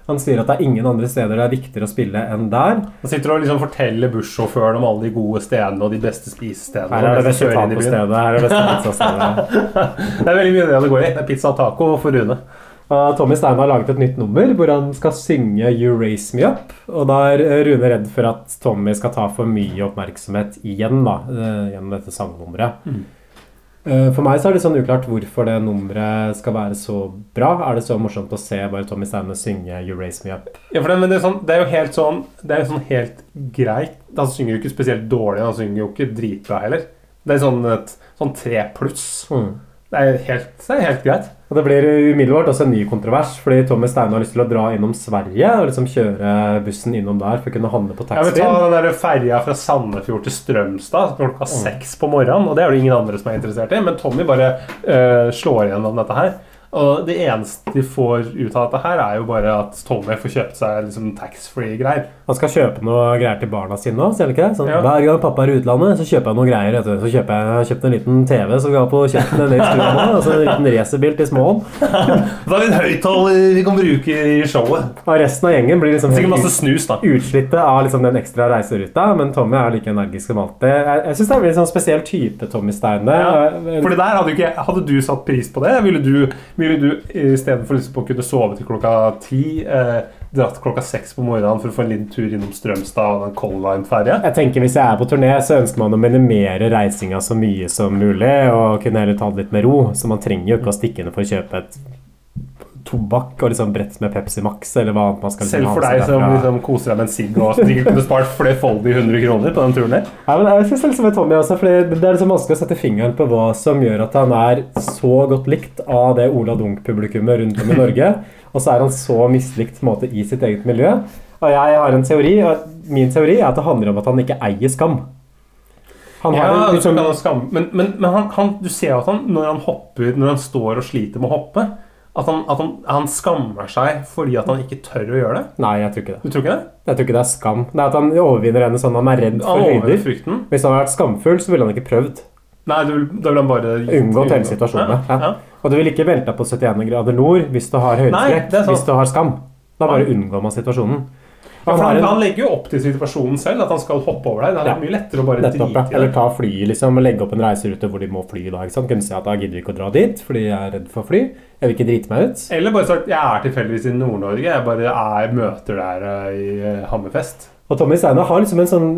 Han sier at det er ingen andre steder det er viktigere å spille enn der. Han sitter og liksom forteller bussjåføren om alle de gode stedene og de beste spisestedene. Her er det beste tacostedet. Her er det beste pizzastedet. det er veldig mye det det går i. Det er pizza og taco for Rune. Tommy Stein har laget et nytt nummer hvor han skal synge You Raise Me Up. Og da er eh, Rune redd for at Tommy skal ta for mye oppmerksomhet igjen da, eh, gjennom dette sangnummeret. Mm. Eh, For meg så er det sånn uklart hvorfor det nummeret skal være så bra. Er det så morsomt å se bare Tommy Steine synge You Raise Me Up? Ja, for det, men det er, sånn, det er jo helt sånn Det er jo sånn helt greit. Han synger jo ikke spesielt dårlig, han synger jo ikke dritbra heller. Det er sånn et sånn tre pluss. Mm. Det er helt, det er helt greit. Og Det blir umiddelbart også en ny kontrovers, fordi Tommy Steine har lyst til å dra innom Sverige og liksom kjøre bussen innom der for å kunne handle på taxfree. Ja, ta den der ferja fra Sandefjord til Strømstad klokka seks på morgenen. Og det er det ingen andre som er interessert i, men Tommy bare øh, slår igjennom dette her. Og det eneste de får ut av dette her, er jo bare at Tommy får kjøpt seg liksom taxfree-greier. Han skal kjøpe noe greier til barna sine òg, ser du ikke det? Sånn, Ja. Hver gang pappa er i utlandet, så kjøper jeg noe greier. Vet du. Så kjøper jeg, jeg kjøpte en liten TV som vi har på kjøkkenet nede i stua nå. Altså en liten racerbil til Småen. Da er vi en høyttaler vi kan bruke i showet. Og resten av gjengen blir liksom Sikkert masse snus, da. utslitte av liksom den ekstra reiseruta, men Tommy er like energisk som alltid. Jeg, jeg syns det er en sånn spesiell type Tommy Steine. Ja, for det der hadde, ikke, hadde du satt pris på det? Ville du, ville du istedenfor liksom å kunne sove til klokka ti, eh, dratt klokka seks på morgenen for å få en liten tur innom Strømstad og den Color Line-ferje. Jeg tenker Hvis jeg er på turné, så ønsker man å minimere reisinga så mye som mulig. Og kunne heller ta det litt med ro. Så man trenger jo ikke å stikke inn for å kjøpe et tobakk og liksom brett med Pepsi Max eller hva annet man skal liksom Selv for deg som liksom koser deg med en sigg og sikkert kunne spart flerfoldige 100 kroner på den turen der. Ja, men jeg synes liksom med Tommy også, fordi Det er liksom vanskelig å sette fingeren på hva som gjør at han er så godt likt av det Ola Dunk-publikummet rundt om i Norge, og så er han så mislikt på en måte, i sitt eget miljø. Og jeg har en teori, og min teori er at det handler om at han ikke eier skam. Han har ja, en liksom- men, men, men han, han, du ser jo at han, når han hopper, når han står og sliter med å hoppe, at han, at han, han skammer seg fordi at han ikke tør å gjøre det. Nei, jeg tror ikke det. Du tror ikke det? Jeg tror ikke det er skam. Det er at han overvinner henne sånn han er redd for høyder. frykten. Hvis han hadde vært skamfull, så ville han ikke prøvd. Nei, du, da ville han bare Unngått hele situasjonen. Ja, Ja. Og du vil ikke velte på 71 grader nord hvis du har høydeskrekk. Hvis du har skam. Da bare unngår man situasjonen. Ja, for han, han legger jo opp til situasjonen selv, at han skal hoppe over deg. Det er Ja. mye lettere å bare Nettopp, drite i Eller ta flyet liksom, og legge opp en reiserute hvor de må fly. da, ikke sant? Kunne si at da gidder vi ikke å dra dit fordi jeg er redd for fly. Jeg vil ikke drite meg ut. Eller bare sagt jeg er tilfeldigvis i Nord-Norge. Jeg bare er, møter der eh, i eh, Hammerfest. Og Tommy Steiner har liksom en sånn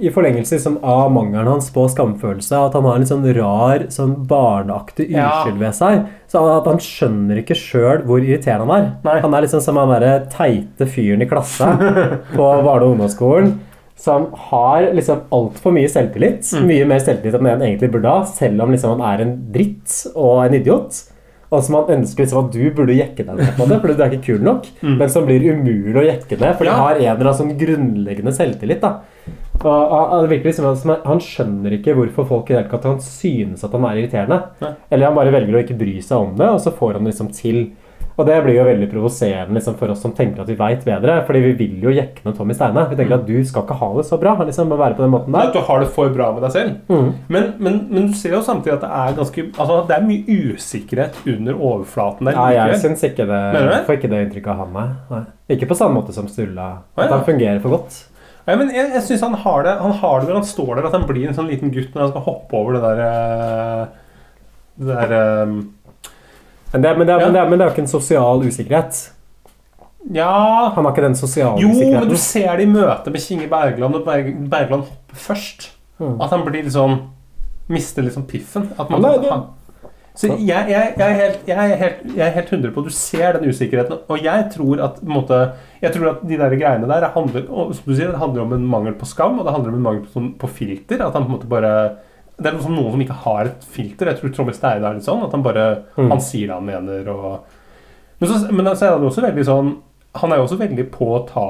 i forlengelse liksom, av mangelen hans på skamfølelse, at han har en litt sånn rar, sånn barneaktig uskyld ved seg. Så at han skjønner ikke sjøl hvor irriterende han er. Han er liksom som han derre teite fyren i klasse på barne- og ungdomsskolen. Som har liksom altfor mye selvtillit. Mm. Mye mer selvtillit enn han egentlig burde ha, selv om liksom han er en dritt og en idiot. Og som han ønsker liksom at du burde jekke deg ned på det, fordi du er ikke kul nok. Mm. Men som blir umulig å jekke ned, for de Ja. har en eller annen sånn grunnleggende selvtillit. da og han, virkelig liksom, han skjønner ikke hvorfor folk i det hele tatt kan synes at han er irriterende. Nei. Eller han bare velger å ikke bry seg om det, og så får han det liksom til. Og det blir jo veldig provoserende liksom, for oss som tenker at vi veit bedre. Fordi vi vil jo jekke ned Tommy Steine. Vi tenker at du skal ikke ha det så bra. liksom, å være på den måten At der. du har det for bra med deg selv. Mm. Men, men, men du ser jo samtidig at det er ganske Altså det er mye usikkerhet under overflaten der. Ja, jeg syns ikke det det? får ikke det inntrykket av han, nei. nei. Ikke på samme måte som Sturla. At han fungerer for godt. Ja, men jeg, jeg synes han har det Han har det når han står der, at han blir en sånn liten gutt når han skal hoppe over det der eh, Det der eh, Men det, men, det, men, det, men det er jo ikke en sosial usikkerhet. Ja Han har ikke den sosiale Jo, usikkerheten. men du ser det i møte med Kinge Bergland når Berg, Bergland hopper først. Mm. At han blir sånn Mister liksom piffen. At man, Ja, han, så jeg, jeg, jeg, er helt, jeg, er helt, jeg er helt 100 på Du ser den usikkerheten. Og jeg tror at, måte, jeg tror at de der greiene der handler, og, som du sier, det handler om en mangel på skam, og det handler om en mangel på, sånn- på filter. At han på en måte bare Det er noe som noen som ikke har et filter. Jeg tror Trommis Steide er litt sånn. At han bare Mm. Han sier det han mener, og Men så, men så er han også veldig sånn Han er jo også veldig på å ta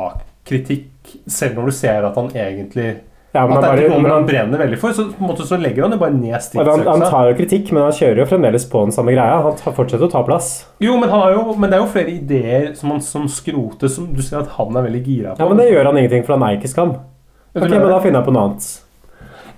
kritikk, selv når du ser at han egentlig Ja, men At det er ikke noe han han- brenner veldig for. Så måte så legger han jo bare ned stridsøksa. han, tar jo kritikk, men han kjører jo fremdeles på den samme greia. Han tar, fortsetter å ta plass. Jo, men, han har jo, men det er jo flere ideer som, han, som skrotes, som du ser at han er veldig gira på. Ja, Men det gjør han ingenting, for han er ikke skam. Ok, men Da finner jeg på noe annet.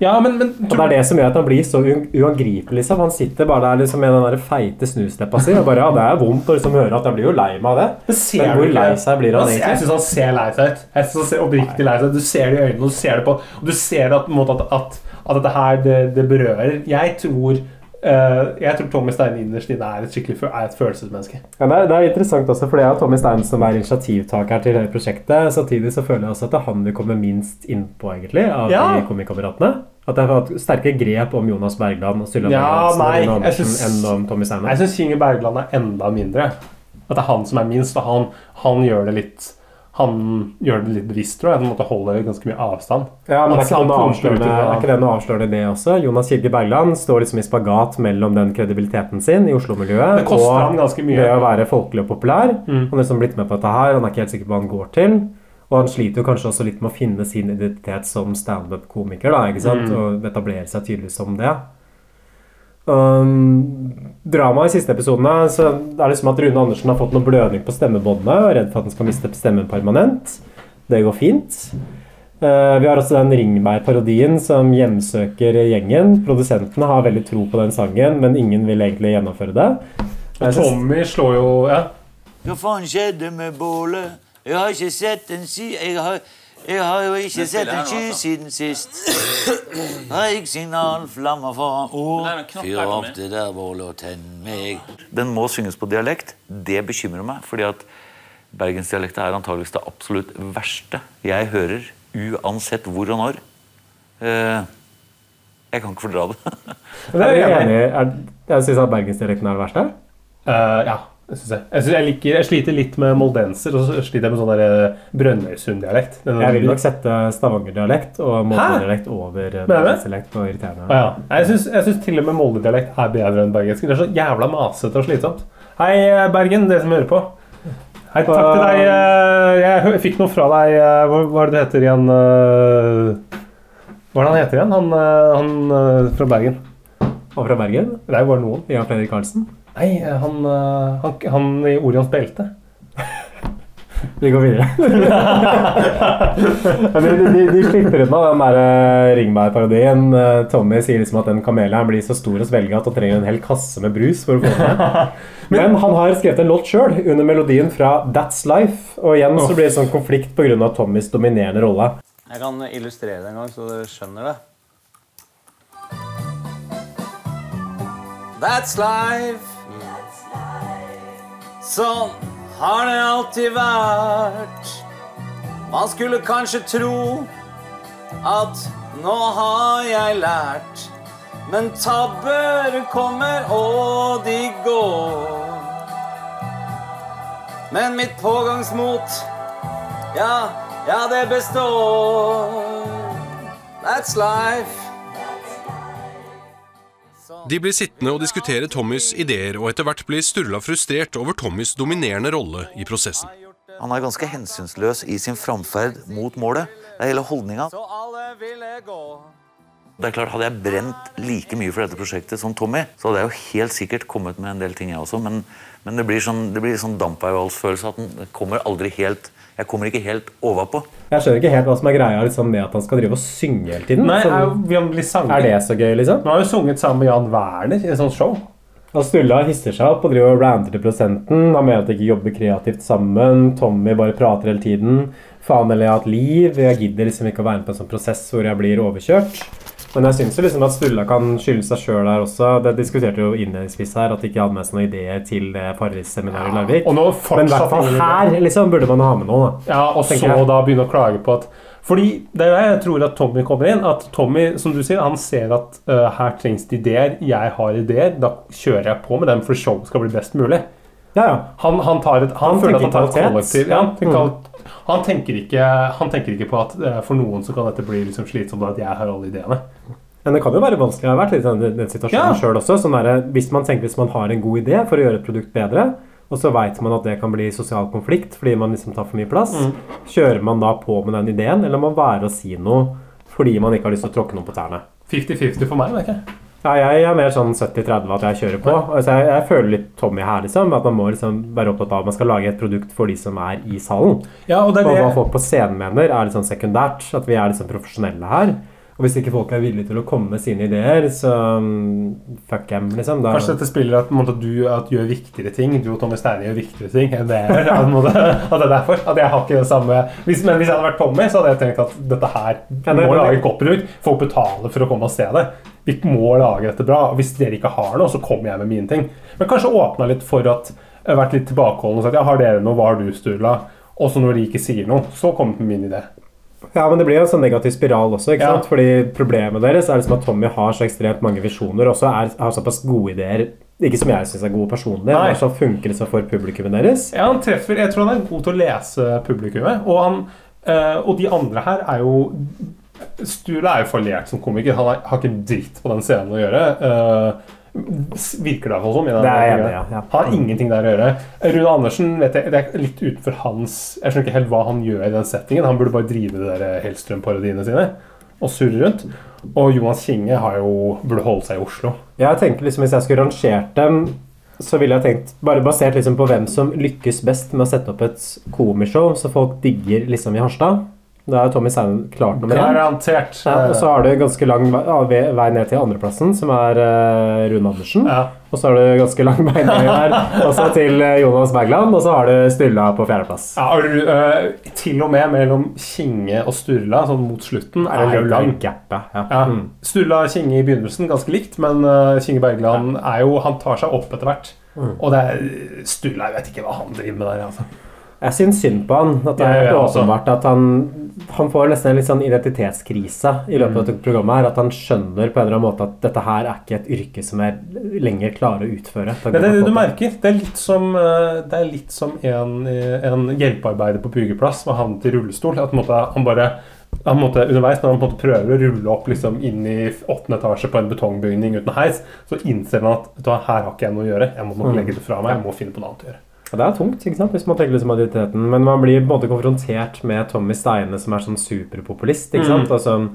Ja, men, men Og Det er det som gjør at han blir så uangripelig. Liksom. Han sitter bare der liksom, med den der feite snusleppa si og bare Ja, det er vondt å liksom høre at jeg blir jo lei meg av det. Men ser Men hvor lei seg blir han egentlig? Jeg syns han ser lei seg ut. Jeg synes han ser oppriktig lei seg. Du ser det i øynene, og du ser det på Og du ser at, på en måte, at, at, at dette her, det, det berører. Jeg tror eh, Jeg tror Tommy Stein innerst inne er et skikkelig er et følelsesmenneske. Ja, det, er, det er interessant også, for det er Tommy Stein som er initiativtaker til hele prosjektet. Samtidig så føler jeg også at det er han vi kommer minst innpå, egentlig, av Ja. de komikameratene. At jeg har hatt sterke grep om Jonas Bergland og Sturla Ja, syns- enn om Tommy Steine. Jeg syns Kinge Bergland er enda mindre. At det er han som er minst, og han, han gjør det litt Han gjør det litt bevisst, tror jeg. Han måtte holde ganske mye avstand. Ja, men er ikke, avslørende, det. er ikke det noe avslørende det også? Jonas Kirke Bergland står liksom i spagat mellom den kredibiliteten sin i Oslo-miljøet og det å være folkelig og populær. Mm. Han har liksom blitt med på dette her, han er ikke helt sikker på hva han går til. Og han sliter jo kanskje også litt med å finne sin identitet som standup-komiker. da, ikke sant? Mm. Og etablere seg tydelig som det. Um, dramaet i siste episodene så er det liksom at Rune Andersen har fått noe blødning på stemmebåndet og er redd for at han skal miste stemmen permanent. Det går fint. Uh, vi har også den Ringberg-parodien som hjemsøker gjengen. Produsentene har veldig tro på den sangen, men ingen vil egentlig gjennomføre det. Og Tommy slår jo Ja. Hva faen skjedde med bålet? Jeg har ikke sett en si... Jeg har, jeg har jo ikke sett en sky altså. siden sist. Røyksignal, flammer foran ord. Fyr opp det der bålet og tenn meg. Den må synges på dialekt. Det bekymrer meg, fordi at bergensdialekta er antageligvis det absolutt verste jeg hører, uansett hvor og når. Eh, jeg kan ikke fordra det. jeg er du enig? Jeg syns at bergensdialekten er det verste. Uh, ja, jeg. Jeg, synes jeg, liker, jeg sliter litt med moldenser, og så sliter jeg med sånn eh, Brønnøysund-dialekt. Jeg vil nok sette Stavanger-dialekt og Molde-dialekt over eh, bergensdialekt på irriterende. Å ja. Jeg syns, jeg syns til og med Molde-dialekt er bedre enn bergensk. Det er så jævla masete og slitsomt. Hei, eh, Bergen, dere som hører på. Hei, takk til deg. eh, Jeg fikk noe fra deg. eh, Hva hva er det du heter igjen? eh? Hva er det han heter igjen? Han, eh, han eh, fra Bergen. Han fra Bergen? Det er jo bare noen. Jan Fredrik Karlsen? Nei, han, eh, han, han i Orions belte. Vi går videre. De, de, de slipper unna den der eh, Ringberg-parodien. Eh, Tommy sier liksom at den kamelen blir så stor og svelga at han trenger en hel kasse med brus for å få den. Men han har skrevet en låt sjøl under melodien fra That's Life. Og igjen så blir det sånn konflikt pga. Tommys dominerende rolle. Jeg kan illustrere det en gang, så dere skjønner det. That's life. Sånn har det alltid vært. Man skulle kanskje tro at nå har jeg lært. Men tabber kommer og de går. Men mitt pågangsmot, ja, ja, det består. That's life. De blir sittende og diskutere Tommys ideer, og etter hvert blir Sturla frustrert over Tommys dominerende rolle i prosessen. Han er ganske hensynsløs i sin framferd mot målet. Det er hele holdninga. Det er klart, Hadde jeg brent like mye for dette prosjektet som Tommy, så hadde jeg jo helt sikkert kommet med en del ting, jeg også. Men, men det blir sånn, det blir sånn dampveivalsfølelse at den kommer aldri helt Jeg kommer ikke helt overpå. Jeg skjønner ikke helt hva som er greia liksom, med at han skal drive og synge hele tiden. Nei, Sånn- er, han er det så gøy, liksom? Nå har jo sunget sammen med Jan Werner i et sånt show. Og Sturla hisser seg opp og driver og ranter til prosenten. Han mener at de ikke jobber kreativt sammen. Tommy bare prater hele tiden. Faen eller jeg har hatt liv. Jeg gidder liksom ikke å være med på en sånn prosess hvor jeg blir overkjørt. Men jeg syns liksom at Sturla kan skylde seg sjøl der også. Det diskuterte jo innledningsvis her at de ikke hadde med seg noen ideer til Farris-seminaret i Larvik. og nå Men i hvert fall her liksom burde man ha med noe. Da. Ja, og så jeg. da begynne å klage på at Fordi det er der jeg tror at Tommy kommer inn. At Tommy, som du sier, han ser at uh, her trengs det ideer. Jeg har ideer. Da kjører jeg på med dem for showet skal bli best mulig. Han, han, tar et, han, Han føler at han tar et kollektiv. Ja, han, Mm. Han, tenker ikke, han tenker ikke på at eh, for noen så kan dette bli liksom slitsomt, at jeg har alle ideene. Men det kan jo være vanskelig. Jeg har vært litt i den, den situasjonen Ja. sjøl også. Sånn der, hvis man tenker hvis man har en god idé for å gjøre et produkt bedre, og så veit man at det kan bli sosial konflikt fordi man liksom tar for mye plass, Mm. kjører man da på med den ideen, eller må man være og si noe fordi man ikke har lyst til å tråkke noen på tærne? 50-50 for meg, merker jeg. Ja, jeg er mer sånn 70-30 at jeg kjører på. Altså, jeg, jeg føler litt Tommy her, liksom. At man må liksom være opptatt av at man skal lage et produkt for de som er i salen. Ja, og det er hva folk på scenen mener, er litt sånn sekundært. At vi er liksom profesjonelle her. Og hvis ikke folk er villige til å komme med sine ideer, så um, fuck them, liksom. Da, Kanskje dette spiller at, måte, du at gjør viktigere ting. Du og Tommy Steine gjør viktigere ting enn det jeg gjør. At, at det er derfor. At jeg har ikke det samme hvis, Men hvis jeg hadde vært Tommy, så hadde jeg tenkt at dette her Ja, det- må det- lage et godt produkt. Folk betaler for å komme og se det. Vi må lage dette bra. Og hvis dere ikke har noe, så kommer jeg med mine ting. Men kanskje åpna litt for at jeg har vært litt tilbakeholden og sagt ja, har dere noe, hva har du, Sturla? Og så når de ikke sier noe, så kommer med min idé. Ja, men det blir jo en sånn negativ spiral også. ikke Ja. sant? Fordi Problemet deres er liksom at Tommy har så ekstremt mange visjoner og er, har såpass gode ideer. Ikke som jeg syns er gode personlig, Nei. men som funker det for publikummet deres. Ja, han treffer Jeg tror han er god til å lese publikummet. Og, han, øh, og de andre her er jo Sturle er jo fallert som komiker. Han har, har ikke dritt på den scenen å gjøre. Uh, virker det i hvert fall som. Det er jeg enig ja. Ja. Han har ingenting der å gjøre. Rune Andersen vet jeg, det er litt utenfor hans Jeg skjønner ikke helt hva han gjør i den settingen. Han burde bare drive de der Hellstrøm-parodiene sine og surre rundt. Og Jonas Kinge har jo, burde holde seg i Oslo. Jeg tenker liksom Hvis jeg skulle rangert dem, så ville jeg tenkt Bare basert liksom på hvem som lykkes best med å sette opp et komishow, så folk digger liksom i Harstad. Da er Tommy Steine klart nummer én. Garantert. Ja, og så har du ganske lang vei, vei ned til andreplassen, som er uh, Rune Andersen. Og så har du ganske lang vei ned der også til eh, Jonas Bergland, og så har du Sturla på fjerdeplass. Ja, øh, til og med mellom Kinge og Sturla sånn mot slutten er det lang. gap. ja. Ja. Mm. Sturla og Kinge i begynnelsen ganske likt, men uh, Kinge Bergland er jo, han tar seg opp etter hvert. Mm. Og det er Sturla Jeg vet ikke hva han driver med der. altså. Jeg syns synd på han. At det er ja, altså. åpenbart at han Han får nesten en litt sånn identitetskrise i løpet av Mm. dette programmet. her At han skjønner på en eller annen måte at dette her er ikke et yrke som jeg lenger klarer å utføre. Det er det du merker. Det er litt som, det er litt som en, øh, en hjelpearbeider på byggeplass som har havnet i rullestol. At måte, han bare han måtte, underveis når han prøver å rulle opp liksom inn i åttende etasje på en betongbygning uten heis, så innser han at her har ikke jeg noe å gjøre. Jeg må nok Mm. legge det fra meg. Jeg må finne på noe annet å gjøre. Ja, det er tungt, ikke sant? hvis man tenker liksom identiteten. Men man blir måte konfrontert med Tommy Steine, som er sånn superpopulist. ikke Mm. sant? Og som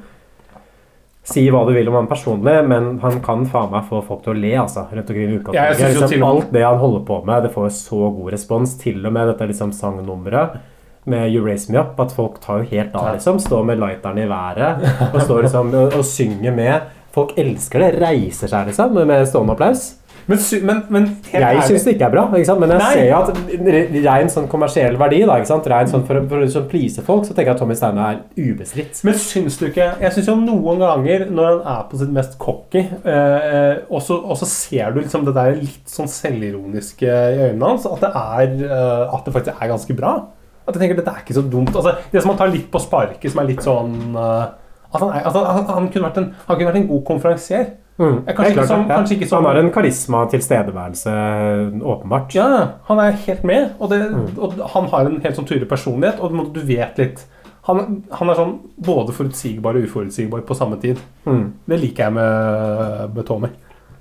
Si hva du vil om han personlig, men han kan faen meg få folk til å le. altså, rundt omkring i Ja, Liksom, til alt det han holder på med, det får jo så god respons. Til og med dette liksom sangnummeret med You Raise Me Up, at folk tar jo helt av. liksom, Står med lighteren i været og står liksom og, og synger med. Folk elsker det. Reiser seg liksom med stående applaus. Men, men, men Jeg syns det ikke er bra, ikke men jeg Nei. ser jo at re- rein sånn kommersiell verdi, da? Rein sånn for, for å liksom please folk, så tenker jeg at Tommy Steine er ubestridt. Men syns du ikke Jeg syns jo noen ganger når han er på sitt mest cocky, eh, og, så, ser du liksom det der litt sånn selvironiske i øynene hans, at det er eh, At det faktisk er ganske bra. At jeg tenker dette er ikke så dumt. Altså, det som han tar litt på sparket, som er litt sånn eh, at han, er, at han, han, kunne en, han kunne vært en god konferansier. Mm, Eh, Kanskje, ikke som, kanskje ikke som Han har en karisma tilstedeværelse, åpenbart. Ja, han er helt med. Og, det, og han har en helt sånn tydelig personlighet, og du vet litt han, han er sånn både forutsigbar og uforutsigbar på samme tid. Mm. Det liker jeg med, med Tommy.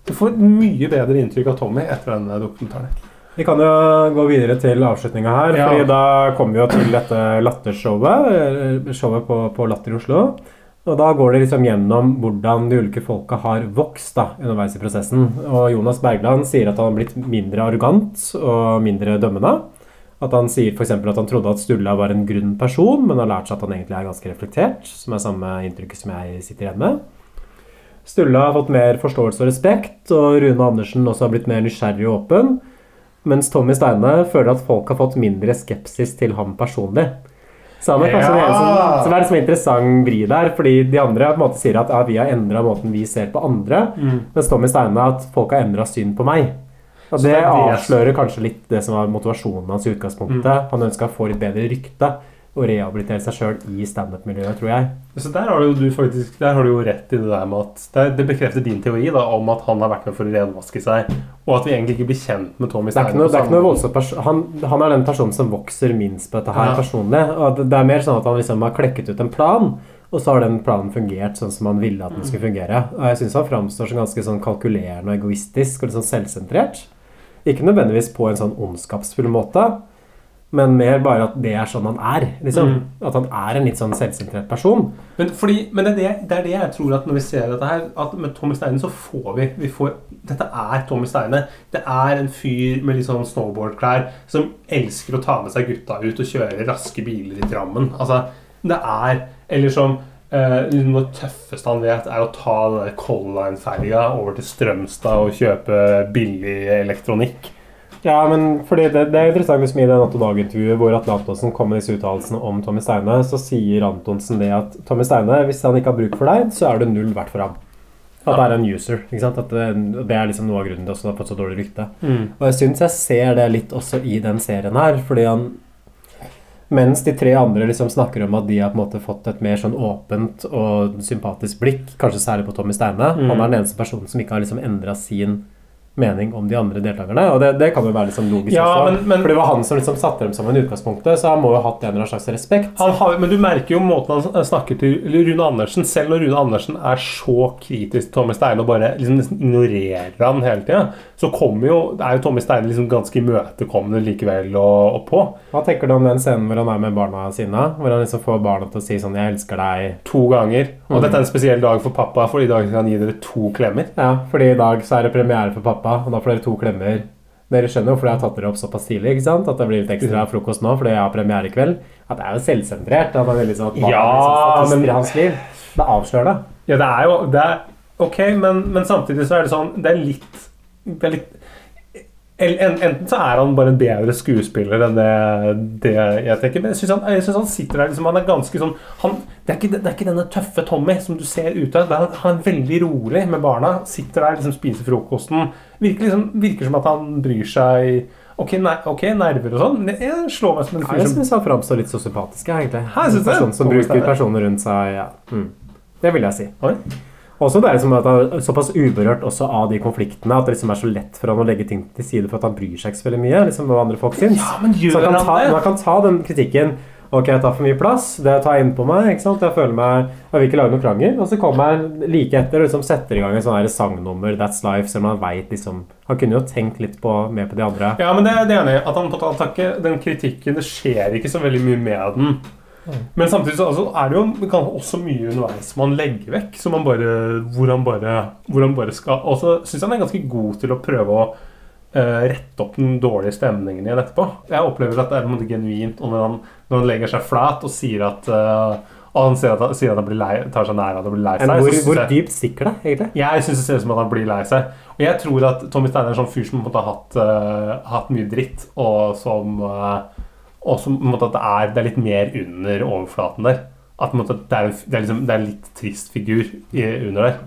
Du får mye bedre inntrykk av Tommy etter denne dokumentaren. Vi kan jo gå videre til avslutninga her. Ja. fordi Da kommer vi jo til dette lattershowet. eh, Showet på, på Latter i Oslo. Og Da går det liksom gjennom hvordan de ulike folka har vokst da, underveis i prosessen. Og Jonas Bergland sier at han har blitt mindre arrogant og mindre dømmende. At han sier eksempel at han trodde at Sturla var en grunn person, men har lært seg at han egentlig er ganske reflektert. Som er samme inntrykket som jeg sitter igjen med. Sturla har fått mer forståelse og respekt, og Rune Andersen også har blitt mer nysgjerrig og åpen. Mens Tommy Steine føler at folk har fått mindre skepsis til ham personlig. Så han er kanskje Ja! den eneste som er liksom interessant vri der, fordi de andre på en måte sier at ja, vi har endra måten vi ser på andre, Mm. mens Tommy Steine at folk har endra syn på meg. Og det, det er avslører kanskje litt det som var motivasjonen hans i utgangspunktet. Mm. Han ønska å få litt bedre rykte og rehabilitere seg sjøl i standup-miljøet, tror jeg. Så der har, du, faktisk, der har du jo rett i det der med at Det, det bekrefter din teori da, om at han har vært med for å renvaske seg, og at vi egentlig ikke blir kjent med Tommy Det er Steine. ikke noe, på det er ikke noe voldsomt han, han er den personen som vokser minst på dette her Ja. personlig. Og det, det er mer sånn at han liksom har klekket ut en plan, og så har den planen fungert sånn som han ville at den skulle fungere. Og jeg syns han framstår som ganske sånn kalkulerende og egoistisk og litt sånn selvsentrert. Ikke nødvendigvis på en sånn ondskapsfull måte, men mer bare at det er sånn han er. Liksom. Mm. At han er en litt sånn selvsentrert person. Men, fordi, men det, er det, det er det jeg tror at når vi ser dette her, at med Tommy Steine så får vi, vi får, Dette er Tommy Steine. Det er en fyr med litt sånn snowboardklær som elsker å ta med seg gutta ut og kjøre raske biler i Drammen. Altså, det er Eller som noe liksom det tøffeste han vet, er å ta den Color Line-ferja over til Strømstad og kjøpe billig elektronikk. Ja, men fordi det, det er interessant hvis vi i det Natt og Dag-intervjuet hvor Atle Antonsen kom med disse uttalelsene om Tommy Steine, så sier Antonsen det at Tommy Steine, hvis han ikke har bruk for deg, så er det null verdt for ham. At det er en user. ikke sant? At det, det er liksom noe av grunnen til at han har fått så dårlig rykte. Mm. Og jeg syns jeg ser det litt også i den serien her, fordi han mens de tre andre liksom snakker om at de har på en måte fått et mer sånn åpent og sympatisk blikk, kanskje særlig på Tommy Steine. Mm. Han er den eneste personen som ikke har liksom endra sin mening om de andre deltakerne. Og det, det kan jo være liksom logisk Ja, også. men- men- For det var han som liksom satte dem sammen i utgangspunktet, så han må jo ha hatt en eller annen slags respekt. Han har, men du merker jo måten han snakker til Rune Andersen Selv når Rune Andersen er så kritisk til Tommy Steine og bare liksom ignorerer han hele tida, så kommer jo, er jo Tommy Steine liksom ganske imøtekommende likevel og, og på. Hva tenker du om den scenen hvor han er med barna sine? Hvor han liksom får barna til å si sånn 'Jeg elsker deg' To ganger. Og mm. dette er en spesiell dag for pappa, for i dag skal han gi dere to klemmer. Ja, fordi i dag så er det premiere for pappa, og da får dere to klemmer. Dere skjønner jo, fordi jeg har tatt dere opp såpass tidlig, ikke sant? at det blir litt ekstra frokost nå fordi jeg har premiere i kveld. At det er jo selvsentrert. At det er veldig sånn at barna Ja, liksom statister men- i hans liv. Det avslører det. Ja, det er jo det er, Ok, men, men samtidig så er det sånn Det er litt, en, Enten så er han bare en bedre skuespiller enn det, det jeg tenker. Men jeg syns han, han sitter der liksom, Han er ganske sånn han, det, er ikke, det er ikke denne tøffe Tommy som du ser ute. Er, han er veldig rolig med barna. Sitter der, liksom spiser frokosten. Virker, liksom, virker som at han bryr seg Ok, nei, okay nerver og sånn, jeg slår meg som en fyr som jeg syns han framstår litt sosiopatisk, egentlig. Hæ, En person som bruker personer rundt seg. Ja. Mm. Det vil jeg si. Også det er liksom at han er såpass uberørt også av de konfliktene at det liksom er så lett for han å legge ting til side for at han bryr seg ikke så veldig mye. liksom hva andre folk syns. men gjør så han kan, han ta, det? kan ta den kritikken Ok, jeg tar for mye plass. Det tar jeg inn på meg. ikke sant? Jeg føler meg, jeg vil ikke lage noe krangel. Og så kommer jeg like etter og liksom setter i gang en sånn sangnummer, That's Life, selv om han vet liksom Han kunne jo tenkt litt på, mer på de andre. Ja, men det, det er enig. i. At han, på han tar den kritikken Det skjer ikke så veldig mye med den. Men samtidig så altså, er det jo kan også mye underveis man legger vekk. Som man bare, hvor, han bare, hvor han bare skal Og så syns jeg han er ganske god til å prøve å eh, rette opp den dårlige stemningen igjen etterpå. Jeg opplever at det er noe genuint når han, når han legger seg flat og sier at uh, og han sier at, han- sier at han blir lei, tar seg nær at han blir lei seg. Men hvor, hvor jeg- dypt stikker det, egentlig? jeg syns det ser ut som at han blir lei seg. Og jeg tror at Tommy Steiner er en sånn fyr som måtte ha har hatt, uh, hatt mye dritt, og som eh, Og så at det er, det er litt mer under overflaten der. At måte, det, er, det, er liksom, det er en litt trist figur i, under der,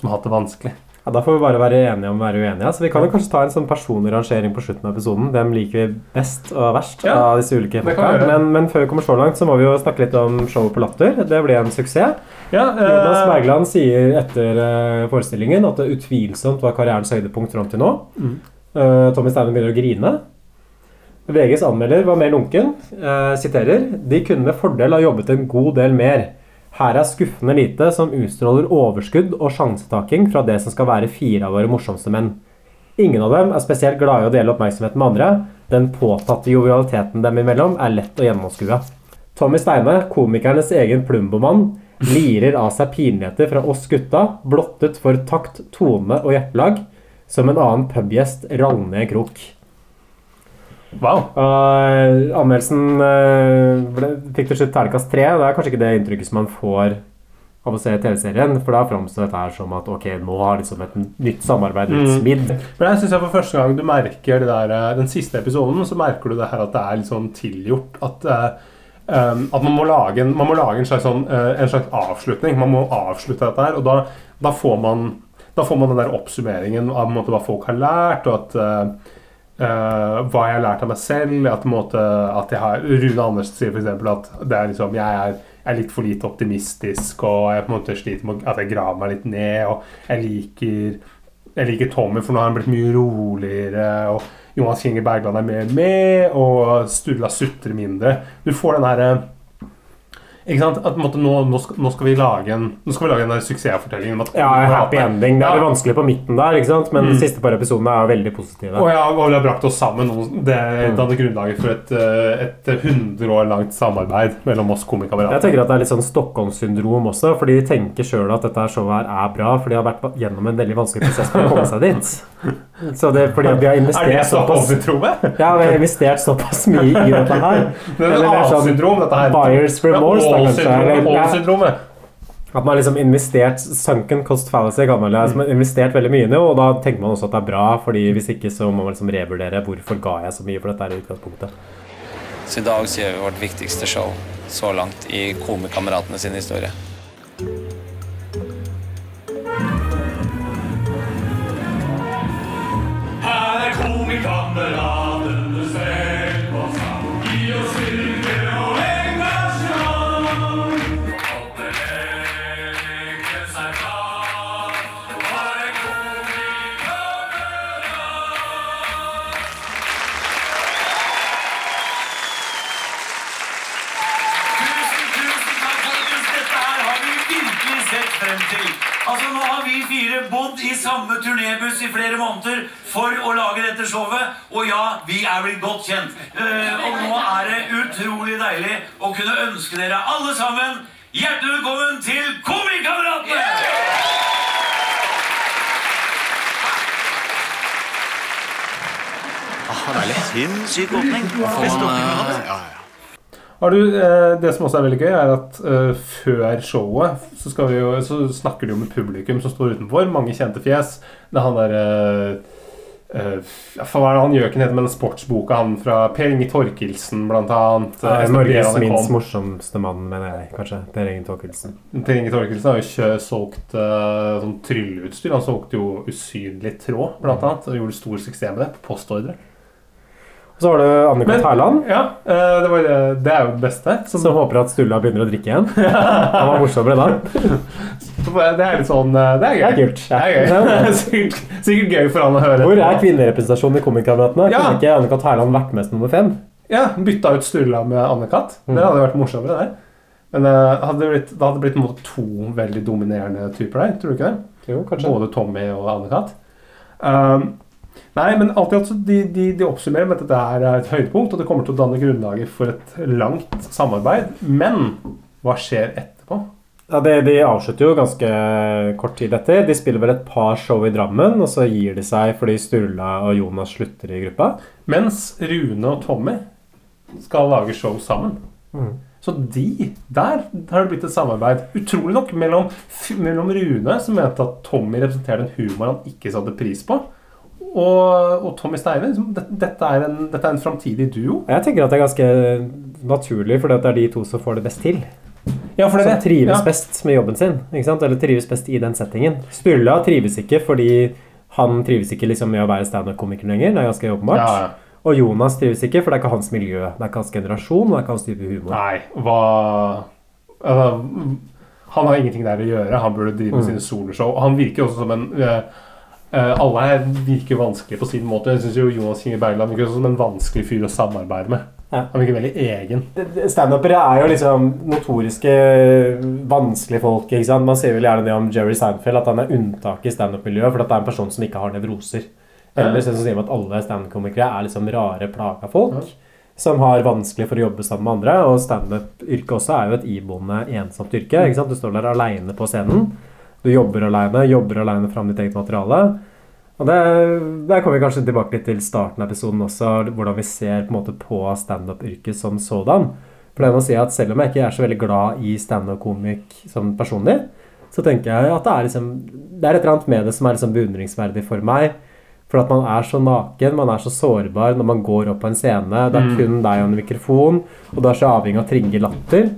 som har hatt det vanskelig. Ja, Da får vi bare være enige om å være uenige. Så vi kan jo kanskje ta en sånn personlig rangering på slutten av episoden. Hvem liker vi best og verst Ja, av disse ulike folka. Men, men før vi kommer så langt, så må vi jo snakke litt om showet på Latter. Det ble en suksess. Ja, eh, Jonas Bergland sier etter eh, forestillingen at det utvilsomt var karrierens høydepunkt fram til nå. Mm. Eh, Tommy Steinen begynner å grine. VGs anmelder var mer lunken. Eh, siterer De kunne med fordel ha jobbet en god del mer. Her er skuffende lite som utstråler overskudd og sjansetaking fra det som skal være fire av våre morsomste menn. Ingen av dem er spesielt glade i å dele oppmerksomhet med andre. Den påtatte jovialiteten dem imellom er lett å gjennomskue. Tommy Steine, komikernes egen plumbomann, lirer av seg pinligheter fra oss gutta, blottet for takt, tone og hjertelag, som en annen pubgjest rallen i en krok. Wow. Uh, anmeldelsen eh, ble, fikk til slutt terningkast tre. Det er kanskje ikke det inntrykket som man får av å se TV-serien, for da framstår dette her som at ok, nå har liksom et nytt samarbeid blitt smidd. Men jeg synes jeg for første gang du merker det der eh, Den siste episoden så merker du det her at det er litt sånn tilgjort. At, eh, um, at man må lage en, man må lage en, slags, sånn, eh, en slags avslutning. Man må avslutte dette her. Og da, da, får, man, da får man den der oppsummeringen av måte, hva folk har lært, og at eh, eh, hva jeg har lært av meg selv. At, måte, at jeg har, Rune Andersen sier f.eks. at det er liksom, jeg er, er litt for lite optimistisk, og jeg på en måte sliter med at jeg graver meg litt ned. Og jeg liker, jeg liker Tommy, for nå har han blitt mye roligere. og Jonas Kinge Bergland er mer med, og Sturla sutrer mindre. Du får den herre ikke sant? At måtte, nå, nå, skal, nå skal vi lage en Nå skal vi lage den der suksessfortellingen. om at- Ja, happy ending. Det er litt vanskelig på midten der, ikke sant? men Mm. de siste par episodene er veldig positive. Og ja, og vi har brakt oss sammen. og Det danner grunnlaget for et, eh, et 100 år langt samarbeid mellom oss komikamerater. Jeg tenker at det er litt sånn Stockholm-syndrom også, fordi de tenker sjøl at dette showet her er bra, for de har vært gjennom en veldig vanskelig prosess for å komme seg dit. Så det er fordi at vi har Er investert såpass Ja, vi har investert såpass mye i dette her. Det er et Eller annet sånn syndrom, dette her. Buyers remorse, da, kanskje. Eller- ja. At man har liksom investert Sunken cost fallacy, kan man liksom investert veldig mye i det, og da tenker man også at det er bra, fordi hvis ikke så må man liksom revurdere hvorfor ga jeg så mye for dette her i utgangspunktet. Så i dag så gjør vi vårt viktigste show så langt i Komikameratene sin historie. Er komikameratene selv og sammen. Gi oss styrke og engasjement. Alle legger seg flat. god er komikamerat. Tusen, tusen takk, folkens. Dette har vi virkelig sett frem til. Altså, Nå har vi fire bodd i samme turnébuss i flere måneder for å lage dette showet. Og ja, vi er blitt godt kjent. Eh, og nå er det utrolig deilig å kunne ønske dere alle sammen hjertelig velkommen til Komikameratene! Ah. Sinnssyk åpning. Vi har hatt. Ja, Har du, eh, det som også er veldig gøy, er at eh, før showet så, skal vi jo, så snakker de jo med publikum som står utenfor. Mange kjente fjes. Det er han der eh, eh, Hva er det han gjør ikke nede med den sportsboka? Han fra Per Inge Torkelsen, blant annet. Ja, Espen Norges minst morsomste mann, mener jeg kanskje. Per Inge Torkelsen. Per Inge Torkelsen har jo ikke solgt uh, sånn trylleutstyr. Han solgte jo usynlig tråd, blant annet. Og gjorde stor suksess med det på postordre. Og så har du Annika Terland. Ja, uh, det, var, det- er jo det beste. Som håper at Stulla begynner å drikke igjen. Han var morsommere da. Det er litt sånn eh, Det er gøy. Det er kult. Det er gøy. sikkert, sikkert gøy for han å høre. Hvor er kvinnerepresentasjonen i Komikameratene? Ja. Kunne ikke Anne-Kat. Hærland vært med som nummer fem? Ja, bytta ut Sturla med Anne-Kat. Mm. Det hadde vært morsommere der. Men uh, hadde det, blitt, det hadde blitt to veldig dominerende typer der. Tror du ikke det? Jo, kanskje. Både Tommy og Anne-Kat. Um, Nei, men alltid altså, de, de, de oppsummerer med at dette er et høydepunkt, og det kommer til å danne grunnlaget for et langt samarbeid. Men hva skjer etterpå? Ja, det, De avslutter jo ganske kort tid etter. De spiller vel et par show i Drammen, og så gir de seg fordi Sturla og Jonas slutter i gruppa. Mens Rune og Tommy skal lage show sammen. Mm. Så de, der har det blitt et samarbeid. Utrolig nok mellom, mellom Rune, som mente at Tommy representerte en humor han ikke satte pris på, og, og Tommy Steine. Liksom, dette, dette, er en, dette er en framtidig duo. Jeg tenker at det er ganske naturlig, for det er de to som får det best til. Ja, for den er trives Ja. best med jobben sin. Ikke sant? Eller trives best i den settingen. Sturla trives ikke fordi han trives ikke liksom med å være standup-komiker lenger. Det er ganske åpenbart. Ja, ja. Og Jonas trives ikke, for det er ikke hans miljø. Det er ikke hans generasjon, og det er ikke hans type humor. Nei, hva altså, Han har ingenting der å gjøre. Han burde drive med Mm. sine soloshow. Han virker også som en uh, Uh, Alle her virker vanskelig på sin måte. Jeg syns Jonas Kinge Bergland virker også som en vanskelig fyr å samarbeide med. Ja. Han virker veldig egen. Standupere er jo liksom notoriske vanskelige folk. ikke sant? Man sier vel gjerne det om Jerry Seinfeld, at han er unntaket i standup-miljøet, for at det er en person som ikke har nevroser. Ellers så sier man at alle standup-komikere er liksom rare, plaga folk. Som har vanskelig for å jobbe sammen med andre. Og standup-yrket også er jo et iboende, ensomt yrke. ikke sant? Du står der aleine på scenen. Du jobber aleine, jobber aleine fram ditt eget materiale. Og det, Der kommer vi kanskje tilbake litt til starten av episoden også, hvordan vi ser på en måte på standup-yrket som sådan. For det må si at Selv om jeg ikke er så veldig glad i standup-komikk som personlig, så tenker jeg at det er liksom Det er et eller annet med det som er liksom beundringsverdig for meg. For at man er så naken, man er så sårbar når man går opp på en scene. Det er Mm. kun deg og en mikrofon, og du er så avhengig av å trigge latter.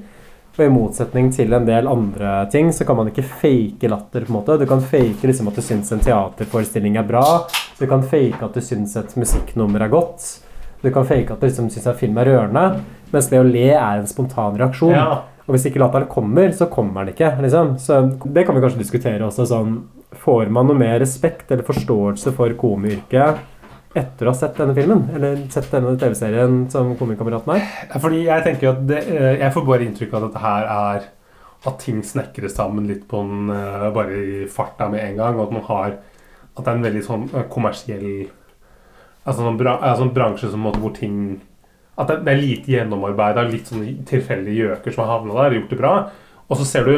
Og i motsetning til en del andre ting, så kan man ikke fake latter. på en måte. Du kan fake liksom at du syns en teaterforestilling er bra. Du kan fake at du syns et musikknummer er godt. Du kan fake at du liksom syns en film er rørende. Mens det å le er en spontan reaksjon. Ja. Og hvis ikke latteren kommer, så kommer den ikke. liksom. Så det kan vi kanskje diskutere også. sånn, Får man noe mer respekt eller forståelse for komiyrket etter å ha sett denne filmen? Eller sett denne TV-serien som Komikameraten er? Fordi jeg tenker at det, eh, Jeg får bare inntrykk av at dette her er At ting snekres sammen litt på en eh, Bare i farta med en gang. Og at man har At det er en veldig sånn eh, kommersiell Altså sånn, bra, altså en bransje som hvor ting At det, er lite gjennomarbeida, litt sånn tilfeldige gjøker som har havna der gjort det bra. Og så ser du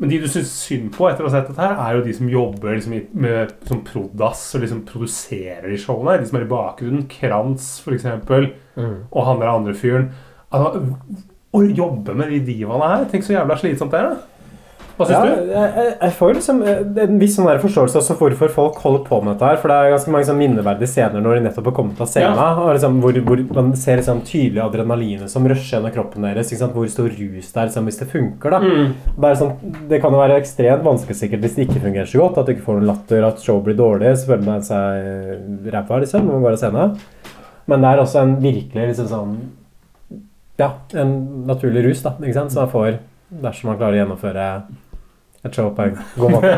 Men de du syns synd på etter å ha sett dette, her er jo de som jobber liksom, med som prodass og liksom produserer de showene. De som er i bakgrunnen. Krantz, for eksempel. Mm. Og han der andre fyren. Altså, å jobbe med de divaene her Tenk så jævla slitsomt det er. da. Hva syns ja, du? Jeg, jeg, får liksom eh, en viss sånn forståelse også hvorfor folk holder på med dette. her For det er ganske mange sånn minneverdige scener når de nettopp har kommet av scenen. Ja. Og liksom hvor, hvor man ser liksom tydelig adrenalinet som rusher gjennom kroppen deres. Hvor stor rus det er liksom, hvis det funker. da Mm. det, sånn, det kan jo være ekstremt vanskelig sikkert hvis det ikke fungerer så godt. At du ikke får noen latter, at show blir dårlig. Så føler man seg ræva liksom, når man går av scenen. Men det er også en virkelig liksom sånn Ja, en naturlig rus da, ikke sant? som man får dersom man klarer å gjennomføre et showpoeng. god måte.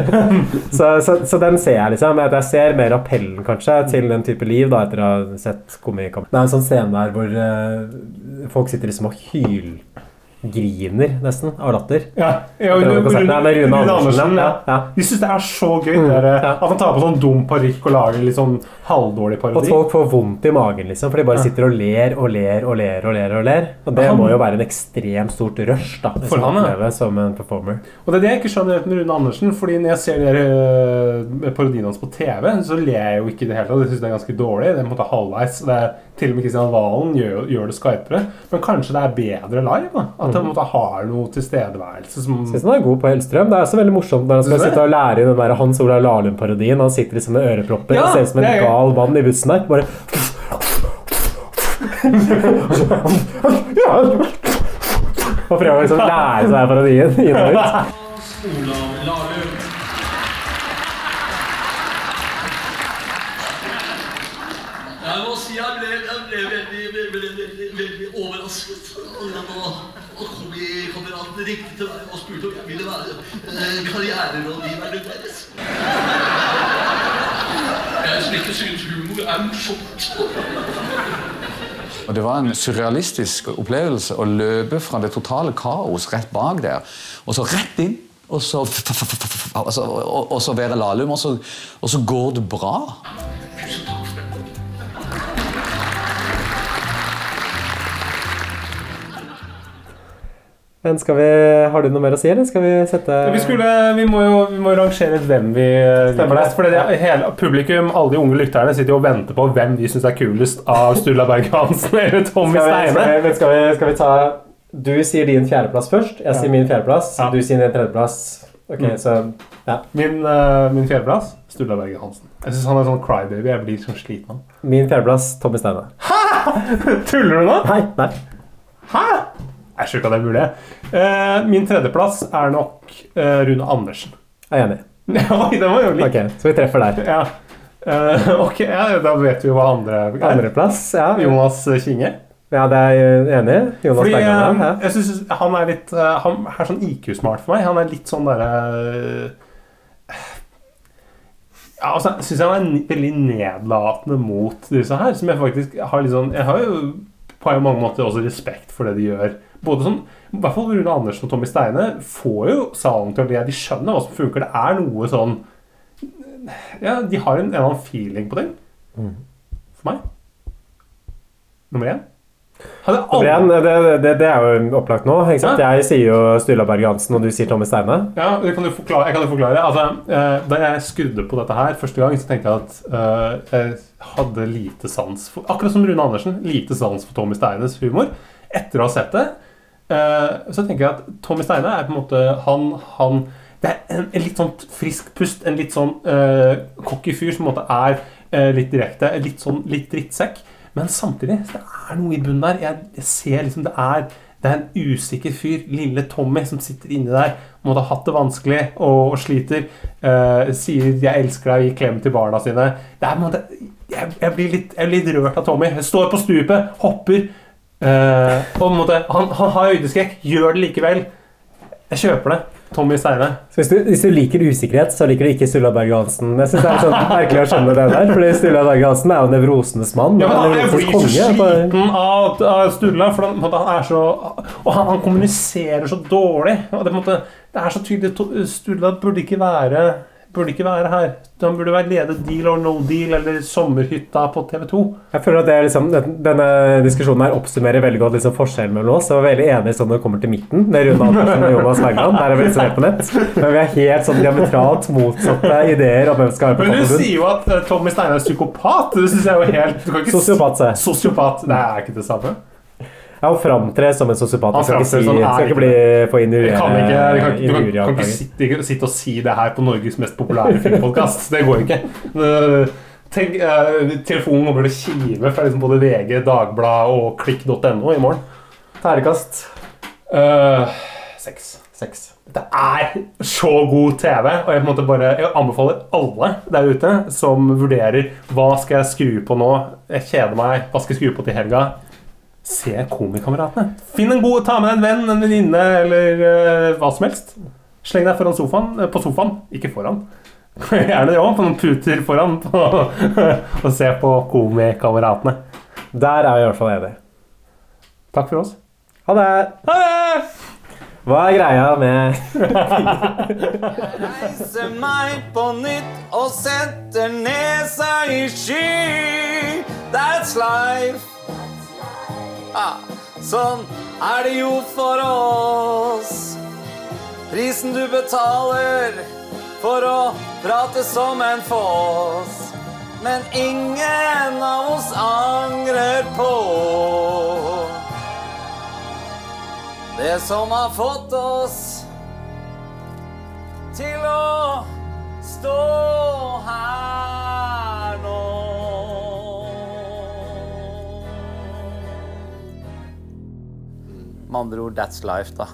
så, så, så den ser jeg, liksom. Jeg ser mer appellen, kanskje, til den type liv da, etter å ha sett komikamp. Det er en sånn scene der hvor uh, folk sitter liksom og hylgriner, nesten, av latter. Ja, ja Rune, Andersen. ja. Ja, ja. De syns det er så gøy Mm, der, at han tar på sånn dum parykk og lager litt sånn halvdårlig parodi. at folk får vondt i magen, liksom, for de bare sitter og ler og ler og ler. Og ler og ler Og det Han- må jo være en ekstremt stort rush da, For han, ja. som en performer. Og det er det jeg ikke skjønner med Rune Andersen. Fordi når jeg ser de der, eh, hans på TV, så ler jeg jo ikke i det hele tatt. Jeg syns det er ganske dårlig. Det er på en måte halvveis. Det er, til og med Kristian Valen gjør, gjør det skarpere. Men kanskje det er bedre live? da At han måtte ha har noe tilstedeværelse som Synes han er god på Hellstrøm. Det er også veldig morsomt når han skal sitte og lære i den der Hans Olav Lahlum-parodien. Han sitter liksom med ørepropper Ja, og ser ut som en gal mann i bussen der. Bare Og prøver å liksom lære seg parodien inn og ut. Olav Lahlum. Jeg må si jeg ble, jeg ble veldig, veldig, veldig, veldig overrasket. Og da og komikameraten ringte til meg og spurte om jeg ville være eh, karriererådgiveren deres. Jeg som ikke synes humor er morsomt. Og Det var en surrealistisk opplevelse å løpe fra det totale kaos rett bak der, og så rett inn og så, altså, og, så være og så, og så går det bra. Men skal vi, Har du noe mer å si, eller skal vi sette Vi, skulle, vi, må jo, vi må rangere hvem vi Stemmer det. For det, hele, publikum, alle de unge lytterne, sitter jo og venter på hvem de syns er kulest av Sturla Berg Hansen eller Tommy vi, skal, Steine. vi, skal, vi, skal vi ta Du sier din fjerdeplass først. Jeg Ja. sier min fjerdeplass. Du sier din tredjeplass. Ok, Mm. så ja. Min, uh, min fjerdeplass Sturla Berg Hansen. Jeg syns han er sånn crybaby. Jeg blir sånn sliten av. Min fjerdeplass Tommy Steine. Hæ?! Tuller du nå? Nei. nei. Hæ? Jeg skjønner ikke at det er mulig. Uh, min tredjeplass er nok uh, Rune Andersen. Jeg er enig. Oi, det var jo litt Ok, så vi treffer der. Ja. Uh, ok, ja, da vet vi jo hva andre er. Andreplass, ja. Jonas Kinge. Ja, det er jeg enig i. Jonas Fordi Bergland. eh, Ja. jeg synes han er litt Han er sånn IQ-smart for meg. Han er litt sånn derre ja, altså, jeg syns han er veldig nedlatende mot disse her. Som jeg faktisk har litt sånn Jeg har jo på mange måter også respekt for det de gjør. Både sånn, I hvert fall Rune Andersen og Tommy Steine får jo salen til å le. De skjønner hva som funker. Det er noe sånn Ja, de har en, en annen feeling på ting. Mm. For meg. Nummer én. Én, det, det, det er jo opplagt nå. Ikke sant? Jeg sier jo Sturla Berg Hansen, og du sier Tommy Steine. Ja, det kan du forklare, jeg kan jo forklare. Altså, eh, da jeg skrudde på dette her første gang, så tenkte jeg at eh, jeg hadde lite sans for Akkurat som Rune Andersen, lite sans for Tommy Steines humor. Etter å ha sett det, så tenker jeg at Tommy Steine er på en måte Han, han Det er en, en litt sånn frisk pust, en litt sånn uh, cocky fyr som på en måte er uh, litt direkte, litt sånn litt drittsekk. Men samtidig, det er noe i bunnen der. Jeg, jeg ser liksom det er det er en usikker fyr, lille Tommy, som sitter inni der. Måtte ha hatt det vanskelig og, og sliter. Uh, sier 'jeg elsker deg' og gir klem til barna sine. Det er måte, jeg, jeg, blir litt, jeg blir litt rørt av Tommy. Jeg står på stupet, hopper. Eh, og på en måte, han, han har høydeskrekk, gjør det likevel. Jeg kjøper det. Tommy Steine. Hvis du, hvis du liker usikkerhet, så liker du ikke Sturla Berg Hansen. Jeg synes det er sånn merkelig å skjønne det der, fordi Sturla Berg Hansen er jo nevrosenes mann. Ja, men han, er jo blir så sliten av, av Sturla, for han, han er så Og han, han kommuniserer så dårlig. Det, måte, det er så tydelig Sturla burde ikke være Burde ikke være her. Han burde være lede Deal or No Deal eller Sommerhytta på TV 2. Jeg føler at det liksom, Denne diskusjonen her oppsummerer veldig godt liksom forskjellen mellom oss. Jeg vi er veldig enig sånn når det kommer til midten, med Rune Andersen og Jonas Bergland. Der er vi liksom helt på nett. Men vi er helt sånn diametralt motsatte ideer om hvem skal være på Men du sier jo at eh, Tommy Steinar er psykopat. Det synes jeg er jo helt du kan ikke Sosiopat. Sosiopat. Det er ikke det samme. Ja, og framtre som en sosiopat. Han skal ikke, si, er skal ikke bli få inn i kan ikke, kan, du kan, kan ikke sitte, sitte og si det her på Norges mest populære filmpodkast. Det går ikke. Tenk, uh, telefonen kommer til å kime fra liksom både VG, Dagbladet og klikk.no i morgen. Terningkast? Uh, seks. Dette er så god TV, og jeg, bare, jeg anbefaler alle der ute som vurderer hva skal jeg skru på nå. Jeg kjeder meg. Hva skal jeg skru på til helga? Se Komikameratene. Finn en god, Ta med en venn, en venninne eller uh, hva som helst. Sleng deg foran sofaen, eh, på sofaen. Ikke foran. Gjerne òg, på noen puter foran. På, og se på Komikameratene. Der er vi i hvert fall enige. Takk for oss. Ha det! Ha det! Hva er greia med Reiser meg på nytt og setter nesa i sky. That's life. Sånn er det jo for oss. Prisen du betaler for å prate som en foss. Men ingen av oss angrer på det som har fått oss til å stå her nå. Med andre ord, that's life, da.